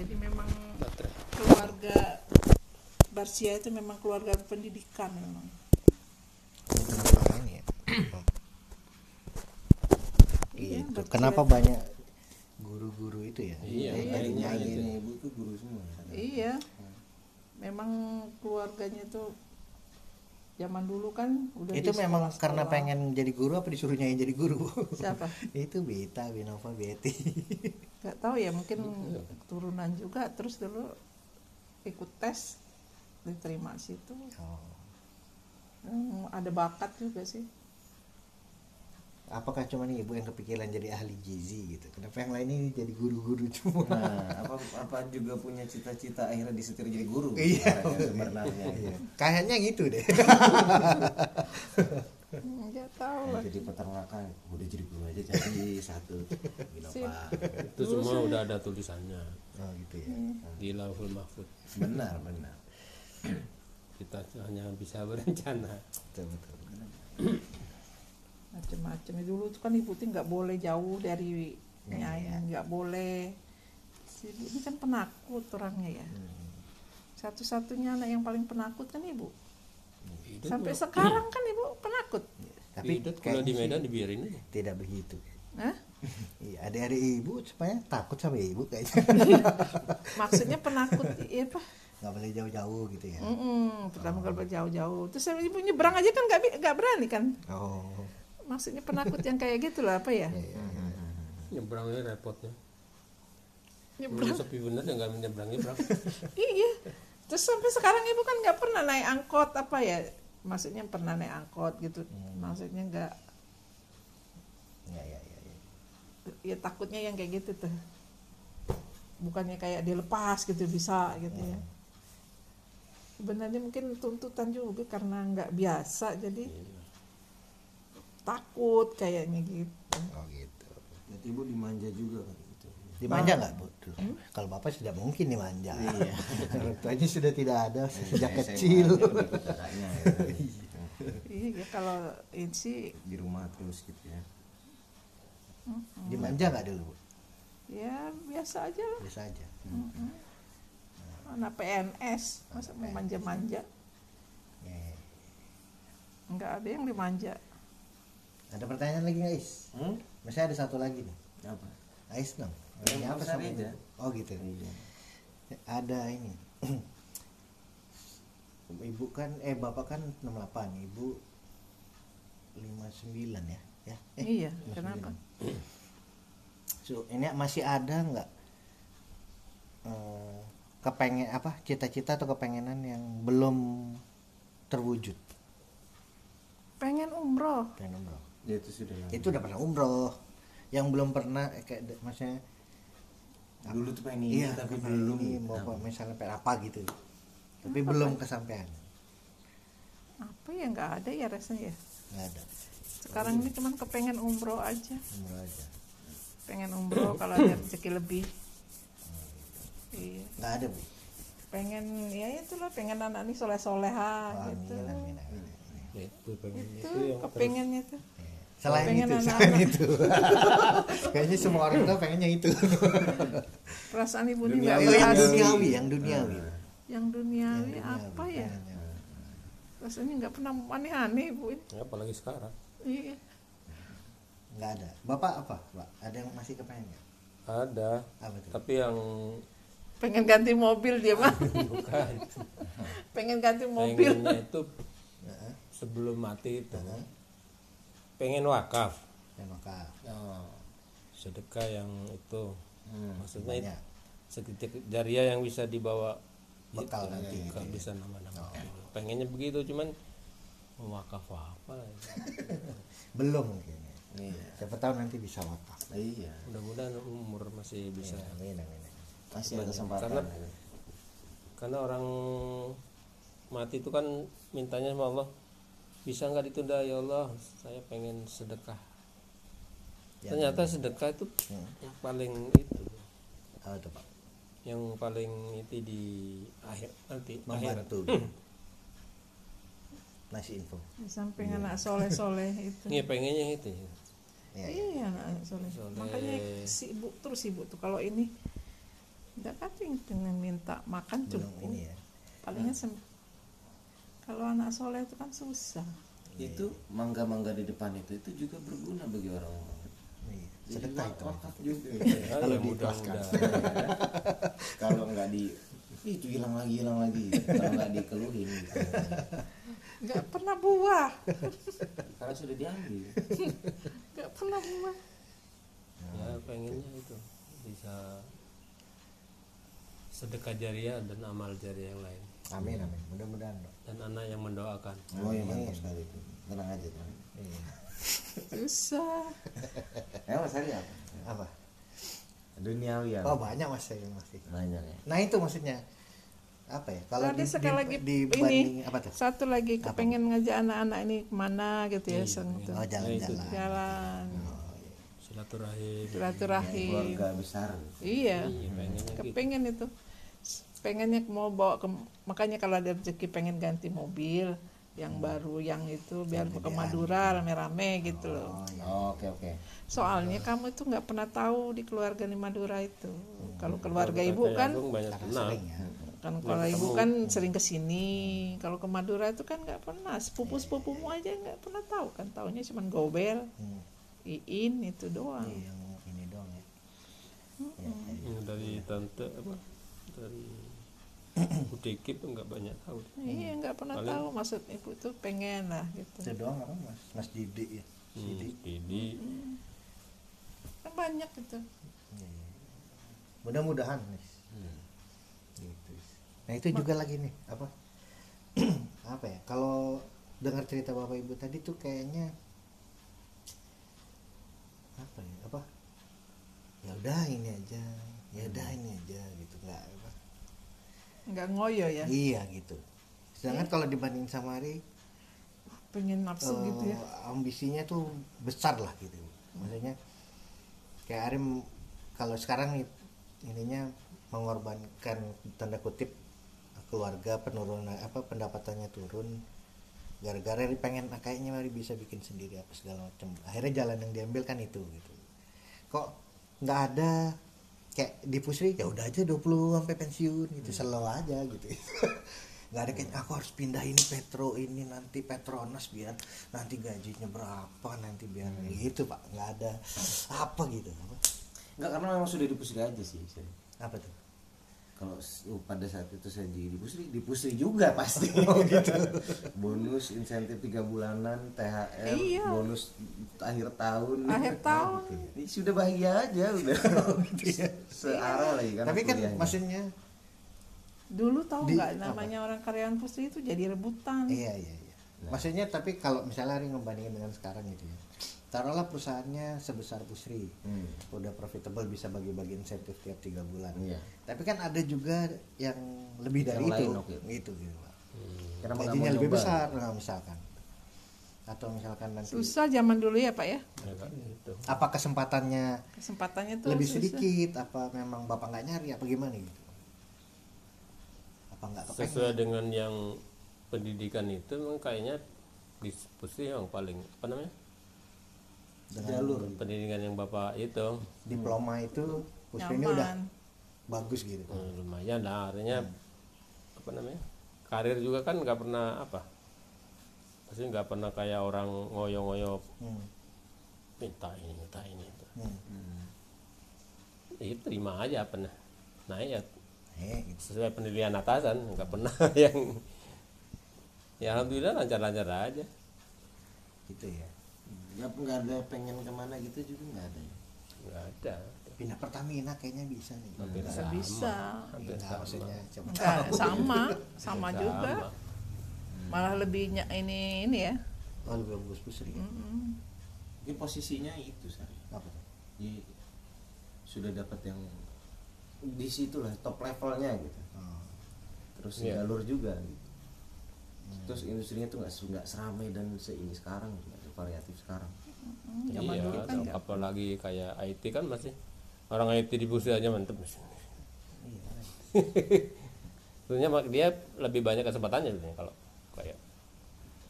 Jadi memang keluarga Barsia itu memang keluarga pendidikan memang. Kenapa ini ya Iya, gitu. betul. kenapa banyak guru-guru itu ya Iya, Dari- dari iya, nyanyi iya. ini. Ibu itu guru semua. iya memang keluarganya tuh zaman dulu kan udah itu memang sekolah-sekolah. karena pengen jadi guru apa disuruh nyanyi jadi guru siapa itu Beta Binova Betty nggak tahu ya mungkin turunan juga terus dulu ikut tes diterima situ oh. Hmm, ada bakat juga sih apakah cuma nih ibu yang kepikiran jadi ahli gizi gitu kenapa yang lain ini jadi guru-guru semua Nah, apa apa juga punya cita-cita akhirnya disetir jadi guru. Iya. sebenarnya. Iya. kayaknya gitu deh Hmm, nggak tahu lah Jadi peternakan, udah jadi guru aja jadi satu. Sip. Binova. itu semua udah ada tulisannya oh gitu ya di lauhul mahfud Benar, benar. kita hanya bisa berencana betul betul macam-macam dulu tuh kan ibu tuh nggak boleh jauh dari Iya, nyai nggak boleh. Si ibu ini kan penakut orangnya ya. Hmm. satu-satunya anak yang paling penakut kan ibu. Hidup sampai kalau- sekarang kan ibu penakut. Tapi Hidup kalau di Medan dibiarin aja. tidak begitu. Hah? iya adik-adik ibu supaya takut sama ibu kayaknya. Maksudnya penakut ya apa? Nggak boleh jauh-jauh gitu ya. Mm-mm, pertama kali jauh-jauh terus ibu nyebrang aja kan nggak bi- nggak berani kan? Oh maksudnya penakut yang kayak gitu lah apa ya? Nyebrangnya repotnya. Nyebrang? Sepi bener ya nggak nyebrang nyebrang. Iya. Terus sampai sekarang ibu kan nggak pernah naik angkot apa ya? Maksudnya pernah naik angkot gitu. Maksudnya nggak. Ya ya ya, ya. ya takutnya yang kayak gitu tuh. Bukannya kayak dilepas gitu bisa gitu ya. Sebenarnya mungkin tuntutan juga karena nggak biasa jadi takut kayaknya gitu. Oh gitu. Berarti ibu dimanja juga kan? Gitu. dimanja nggak bu? Tuh. kalau bapak sudah mungkin dimanja. Iya. orang tuanya sudah tidak ada sejak SMA kecil. ya. iya ya, kalau ini sih di rumah terus gitu ya. dimanja nggak dulu bu? Ya biasa aja lah. Bisa aja. Anak PNS masa mau manja-manja? Ya, ya. nggak ada yang dimanja ada pertanyaan lagi nggak Is Hmm? masih ada satu lagi nih Apa? Ais dong Ya, Ini apa sama aja. ibu? oh gitu Iya. ada ini ibu kan eh bapak kan 68 ibu 59 ya ya eh, iya 59. kenapa so ini masih ada nggak eh, kepengen apa cita-cita atau kepengenan yang belum terwujud pengen umroh pengen umroh Ya itu sudah lama. itu udah pernah umroh. Yang belum pernah eh, kayak de- maksudnya Dulu tuh pengen ini iya tapi belum. ini mau apa, misalnya pengen apa gitu. Tapi belum kesampaian. Apa ya nggak ada ya rasanya ya? Nggak ada. Sekarang ini cuman kepengen umroh aja. Umroh aja. Pengen umroh kalau ada rezeki lebih. Iya. Nggak ada bu. Pengen ya itulah pengen anak ini soleh soleha Oh, gitu. amin, amin, amin. Ya, itu itu itu yang kepengennya tuh selain Pengen itu anak-anak. selain itu. Kayaknya semua orang tuh pengennya itu. Perasaan ibu ini yang, nggak yang duniawi yang duniawi. Yang duniawi Yang apa duniawi, ya pengennya. rasanya nggak pernah aneh-aneh ibu ini. Ya, apalagi sekarang. Iya. Nggak ada. Bapak apa pak? Ada yang masih kepengen nggak? ada. Apa tuh? Tapi yang pengen ganti mobil dia mah bukan. Pengen ganti mobil. Pengennya itu Heeh. sebelum mati itu pengen wakaf. Ya maka Oh, sedekah yang itu. Hmm, maksudnya itu banyak. sedikit jariah yang bisa dibawa. Bekal nanti gitu ya. bisa nama-nama. Pengennya begitu cuman wakaf apa belum mungkin ya. Iya. siapa tahu nanti bisa wakaf. Iya. mudah-mudahan umur masih bisa. Amin amin amin. Masih ada kesempatan. Karena- karena orang mati itu kan mintanya sama Allah bisa nggak ditunda? Ya Allah saya pengen sedekah. Ya, ternyata sedekah itu Hmm. yang paling itu. Tuh pak? Yang paling itu di akhir nanti membantu. Ngasih info. Di samping anak soleh soleh itu. Iya pengennya itu ya, ya. iya anak soleh. Soleh. makanya sibuk terus sibuk tuh. Kalau ini tidak kating dengan minta makan belum cukup. ini ya. Palingnya sem- kalau anak soleh itu kan susah. Itu mangga-mangga di depan itu itu juga berguna bagi orang-orang. Iya. Sedekah itu. wakaf juga. Kalau diikhlaskan. Kalau nggak di "Ih, itu hilang lagi hilang lagi. Kalau nggak dikeluhin. Gitu. nggak pernah buah. Karena sudah diambil. Nggak pernah buah. Ya pengennya itu bisa sedekah jariah dan amal jariah yang lain. Amin amin. Mudah-mudahan dan anak yang mendoakan. Oh ya mantap sekali itu tenang aja tenang. Iya. susah. Ya mas Ari apa? Apa? Duniawi ya oh banyak mas saya masih. Banyak ya. Nah itu maksudnya apa ya kalau di, sekali lagi dibanding ini apa tuh? satu lagi kepengen ngajak anak-anak ini ke mana gitu ya Iya, sang tuh. oh jalan-jalan jalan. Silaturahim. Silaturahim. Keluarga besar. Iya. Iya gitu. Kepengen itu pengennya mau bawa ke makanya kalau ada rezeki pengen ganti mobil yang baru yang itu biar ke Madura rame-rame gitu loh. Oh, oke oke. Soalnya kamu itu nggak pernah tahu di keluarga di Madura itu. Kalau keluarga ibu kan Agung banyak kenal. sering ya. Kan kalau ibu kan sering ke sini kalau ke Madura itu kan nggak pernah. Sepupu sepupumu aja nggak pernah tahu kan. Tahunya cuma gobel Hmm. iin itu doang. Iya, yang ini doang ya, ya, ya. Yang dari tante apa? Dari Udikip nggak banyak tahu. Iya nggak pernah Paling- tahu maksud ibu tuh pengen lah gitu. Itu doang apa mas. Mas Didi ya. Hmm, jadi kan banyak gitu. Mudah-mudahan nih gitu. nah itu juga lagi nih apa? Apa ya? Kalau dengar cerita bapak ibu tadi tuh kayaknya apa ya? Apa? Ya udah ini aja. Ya udah ini aja gitu. Nggak nggak ngoyo ya? Iya gitu. Sedangkan kalau dibanding sama Ari pengen nafsu eh, gitu ya? ambisinya tuh besar lah gitu. Maksudnya kayak Arim kalau sekarang nih, ininya mengorbankan tanda kutip keluarga penurunan apa pendapatannya turun gara-gara Ari pengen "Ah, kayaknya Ari bisa bikin sendiri apa segala macam. Akhirnya jalan yang diambil kan itu gitu. Kok nggak ada kayak di pusri ya udah aja 20 sampai pensiun gitu selalu aja gitu nggak ada kayak aku harus pindah ini Petro ini nanti Petronas biar nanti gajinya berapa nanti biar gitu pak nggak ada apa gitu apa, Enggak karena memang sudah dipusri aja sih. saya. apa tuh Kalau uh, pada saat itu saya jadi dipusri, dipusri juga pasti. bonus insentif tiga bulanan, THR, Iya. bonus akhir tahun. akhir tahun Ini sudah bahagia aja udah. Searah lagi kan. tapi kan kuliahnya. maksudnya dulu tahu Di- nggak namanya orang karyawan pusri itu jadi rebutan iya iya iya maksudnya tapi kalau misalnya Ari ngebandingin dengan sekarang gitu ya taruhlah perusahaannya sebesar Pusri Hmm. udah profitable bisa bagi-bagi insentif tiap tiga bulan. Iya. tapi kan ada juga yang lebih dari Yang itu. lain, oke. gitu gitu Pak. Nggak gajinya mau lebih besar nah, misalkan. Atau misalkan nanti susah zaman dulu ya pak ya? Ya kan gitu. Apa kesempatannya kesempatannya tuh lebih susah. sedikit? Apa memang bapak nggak nyari? Apa gimana gitu? Apa nggak sesuai dengan yang pendidikan itu memang kayaknya di Pusri yang paling apa namanya dengan Jalur. pendidikan yang bapak itu. Diploma itu Pusri ini udah bagus gitu. Eh, lumayan lah artinya apa namanya karir juga kan nggak pernah apa pasti nggak pernah kayak orang ngoyo-ngoyo hmm. minta ini minta ini itu. Hmm. ya terima aja pernah. Naik ya. Gitu. sesuai penilaian atasan nggak pernah yang ya alhamdulillah lancar-lancar aja. Gitu ya Ya nggak ada pengen ke mana gitu juga nggak ada. ya? nggak ada pindah Pertamina kayaknya bisa nih hampir bisa sama. bisa hampir sama maksudnya coba Enggak, sama sama Sama. juga malah lebih ny- ini ini ya oh lebih bagus Pusri ya? Mm-mm. Mungkin posisinya itu saya. apa Jadi sudah dapat yang di situ lah top levelnya gitu. Oh. Terus Iya. jalur juga gitu. Terus industrinya tuh nggak nggak seramai dan seini sekarang, nggak variatif sekarang. Mm, zaman iya dulu kan enggak apalagi kayak IT kan masih orang IT di Pusri aja mantep mas iya sebenarnya mak- dia lebih banyak kesempatannya sebenarnya kalau kayak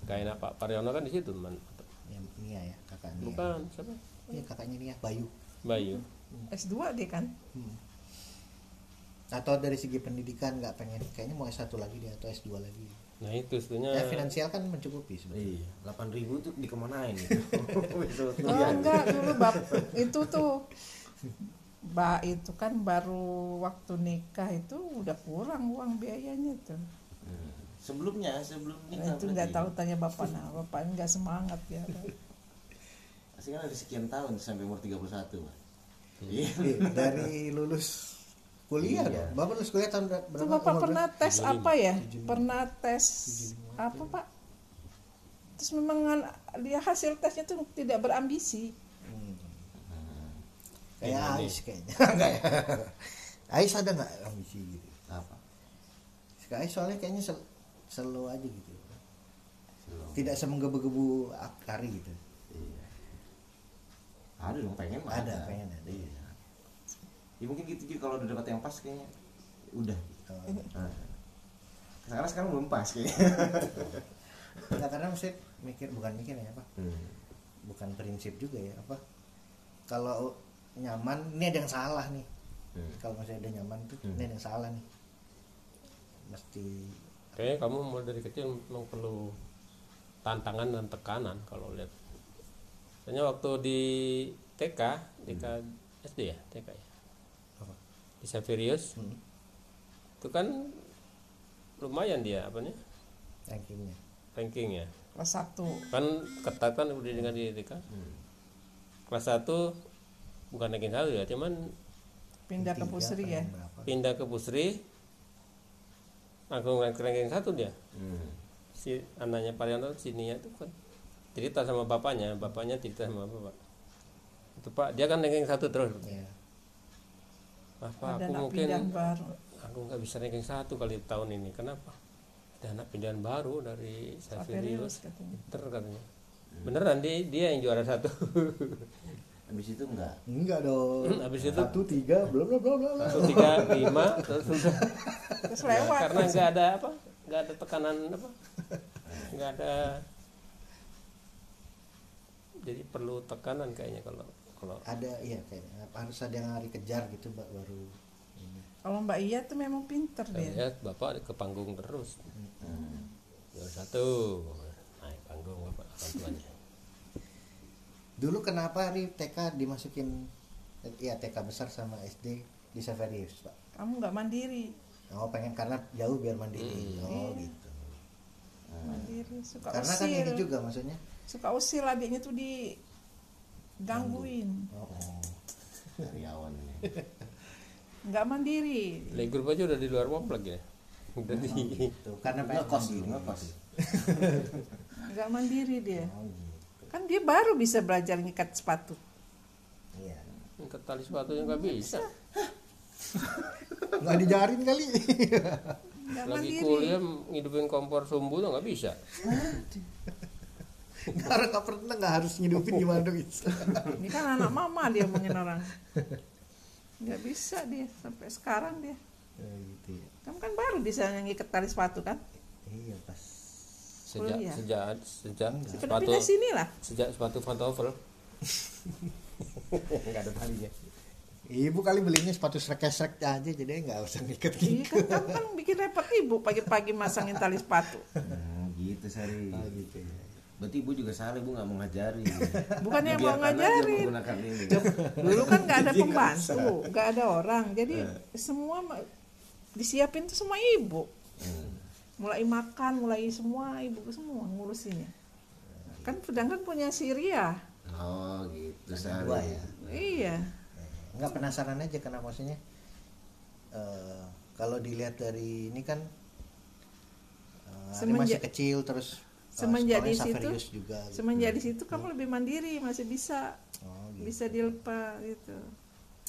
kayak Pak Paryono kan di situ mantep ya, Nia ya kakaknya bukan siapa? Iya kakaknya Nia Bayu. Bayu. S2 dia kan? Hmm. atau dari segi pendidikan nggak pengen kayaknya mau S1 lagi dia atau S2 lagi nah itu sebenarnya ya finansial kan mencukupi sebetulnya Iya, 8000 tuh dikemanain itu? itu oh kuliah. enggak dulu bab itu tuh Mbak itu kan baru waktu nikah itu udah kurang uang biayanya tuh Hmm. Sebelumnya, sebelum Nah, nikah itu nggak tahu tanya bapak nah bapak nggak semangat ya Pasti kan ada sekian tahun sampai umur 31, Pak. Iya. Eh, dari lulus kuliah Iya. dong bapak lulus kuliah tahun berapa bapak umur pernah berapa? tes apa ya pernah tes apa pak terus memang an- dia hasil tesnya tuh tidak berambisi Hmm. kayak Ais kayaknya enggak ya Ais ada nggak ambisi gitu Apa? Ais soalnya kayaknya sel selalu aja gitu tidak semenggebu-gebu akari gitu Iya. Ada dong pengen mah Ada, pengen ada. Iya. Ya mungkin gitu juga kalau udah dapat yang pas kayaknya udah. Nah. Sekarang sekarang belum pas kayaknya. Nggak, karena mesti mikir bukan mikir ya apa Hmm. bukan prinsip juga ya apa kalau nyaman ini ada yang salah nih Hmm. kalau masih ada nyaman tuh Hmm. ini ada yang salah nih mesti kayaknya kamu mulai dari kecil memang perlu tantangan dan tekanan kalau lihat Soalnya waktu di TK TK SD ya TK ya di Saverius Hmm. itu kan lumayan dia apanya rankingnya. Ranking ya? Kelas satu. Kan ketat kan pendidikan di TK kelas 1 bukan ranking satu ya cuman pindah ke pusri ya? berapa? Pindah ke Pusri langsung ranking ranking satu dia. Hmm. si anaknya Parianto sininya itu kan cerita sama bapaknya bapaknya cerita sama bapak. Itu pak dia kan ranking satu terus. Ya pak ada aku anak mungkin baru. aku nggak bisa ranking satu kali tahun ini. Kenapa? Ada anak pindahan baru dari Saverius Saverius katanya. Katanya. Beneran dia dia yang juara satu. Habis itu enggak. enggak dong. Habis itu? Satu tiga bla bla bla bla bla. satu tiga lima terus udah terus lewat. Karena nggak ada apa nggak ada tekanan apa nggak ada. Jadi perlu tekanan kayaknya kalau kalau ada iya kayaknya harus ada yang hari kejar gitu mbak baru ini. kalau Mbak Iya tuh memang pinter saya dia. lihat bapak ke panggung terus. Hmm. juara satu naik panggung bapak orang tuanya. Dulu kenapa nih TK dimasukin iya TK besar sama SD di Saverius pak? Kamu nggak mandiri. Oh pengen karena jauh biar mandiri. Oh gitu. Mandiri suka karena kan usil. ini juga maksudnya. Suka usil adiknya tuh digangguin oh, oh. Karyawan ini. nggak mandiri. Playgroup aja udah di luar komplek ya? Udah di Tuh, karena pengen mandiri. dulu, ngekos. nggak mandiri dia. Oh gitu. Kan dia baru bisa belajar ngikat sepatu. Iya. Ke tali sepatunya nggak bisa. Nggak dijarin kali. Nggak lagi mandiri. kuliah ngidupin kompor sumbu tuh nggak bisa karena nggak pernah nggak harus ngidupin gimana dong itu ini kan anak mama dia mungkin orang. Nggak bisa dia sampai sekarang dia. Oh, gitu ya. Kamu kan baru bisa ngikat tali sepatu kan? Iya pas sejak Kuliah. sejak sejak sepatu pindah sini lah. sejak sepatu pantofel nggak ada talinya. Ibu kali belinya sepatu srek-srek aja jadi nggak usah ngikat iya gitu kan kamu kan bikin repot ibu pagi-pagi masangin tali sepatu. Hmm, gitu Sari. oh, gitu ya Berarti ibu juga salah, ibu nggak mau ngajari. bukan yang mau ngajarin. dulu kan nggak ada pembantu nggak ada orang. Jadi semua ma- disiapin tuh semua ibu. Hmm. mulai makan mulai semua ibu semua ngurusinnya. Kan sedangkan punya Syria Oh gitu dua ya. iya. Nggak penasaran aja karena maksudnya. Eh, kalau dilihat dari ini kan eh, Ari masih Semenjak- kecil terus eh, semenjak di situ juga gitu. semenjak di situ kamu lebih mandiri masih bisa oh, gitu. bisa dilepas gitu.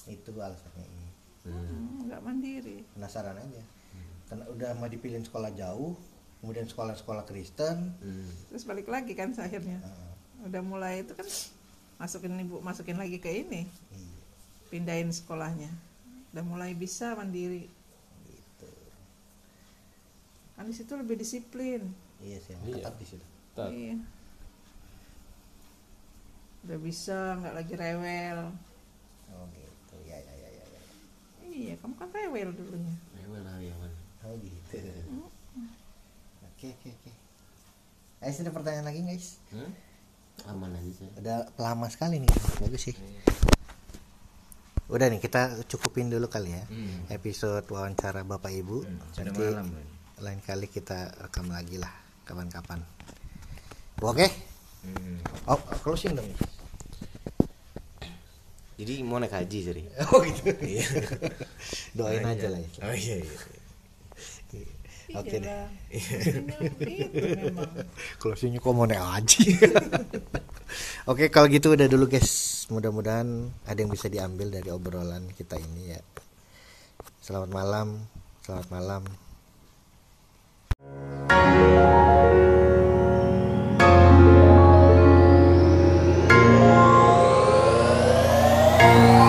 Itu alasannya iya. Hmm, nggak mandiri. Penasaran aja. Karena udah mau dipilih sekolah jauh kemudian sekolah-sekolah Kristen. Hmm. terus balik lagi kan akhirnya. Eh, udah mulai itu kan masukin ibu masukin lagi ke ini. Iya, pindahin sekolahnya. Udah mulai bisa mandiri. Gitu. Kan di situ lebih disiplin iya sih Iya. ketat di situ Tat. iya udah bisa nggak lagi rewel oh gitu ya ya ya ya, ya. iya kamu kan rewel dulunya Rewel Haryawan. oh gitu oke oke oke Guys, ada pertanyaan lagi guys Hmm? Aman aja saya. udah lama sekali nih bagus sih udah nih kita cukupin dulu kali ya Hmm. episode wawancara bapak ibu Sudah Nanti malam. Lain kali kita rekam lagi lah kapan-kapan. Oke? Hmm. oh closing dong. Jadi mau naik haji Sari. oh gitu. Doain aja lah ya. Oh iya iya. Oke deh. Iyalah. Maksudnya itu memang closingnya kok mau naik aja oke kalau gitu udah dulu guys. Mudah-mudahan ada yang bisa diambil dari obrolan kita ini ya. Selamat malam. Selamat malam Thank you.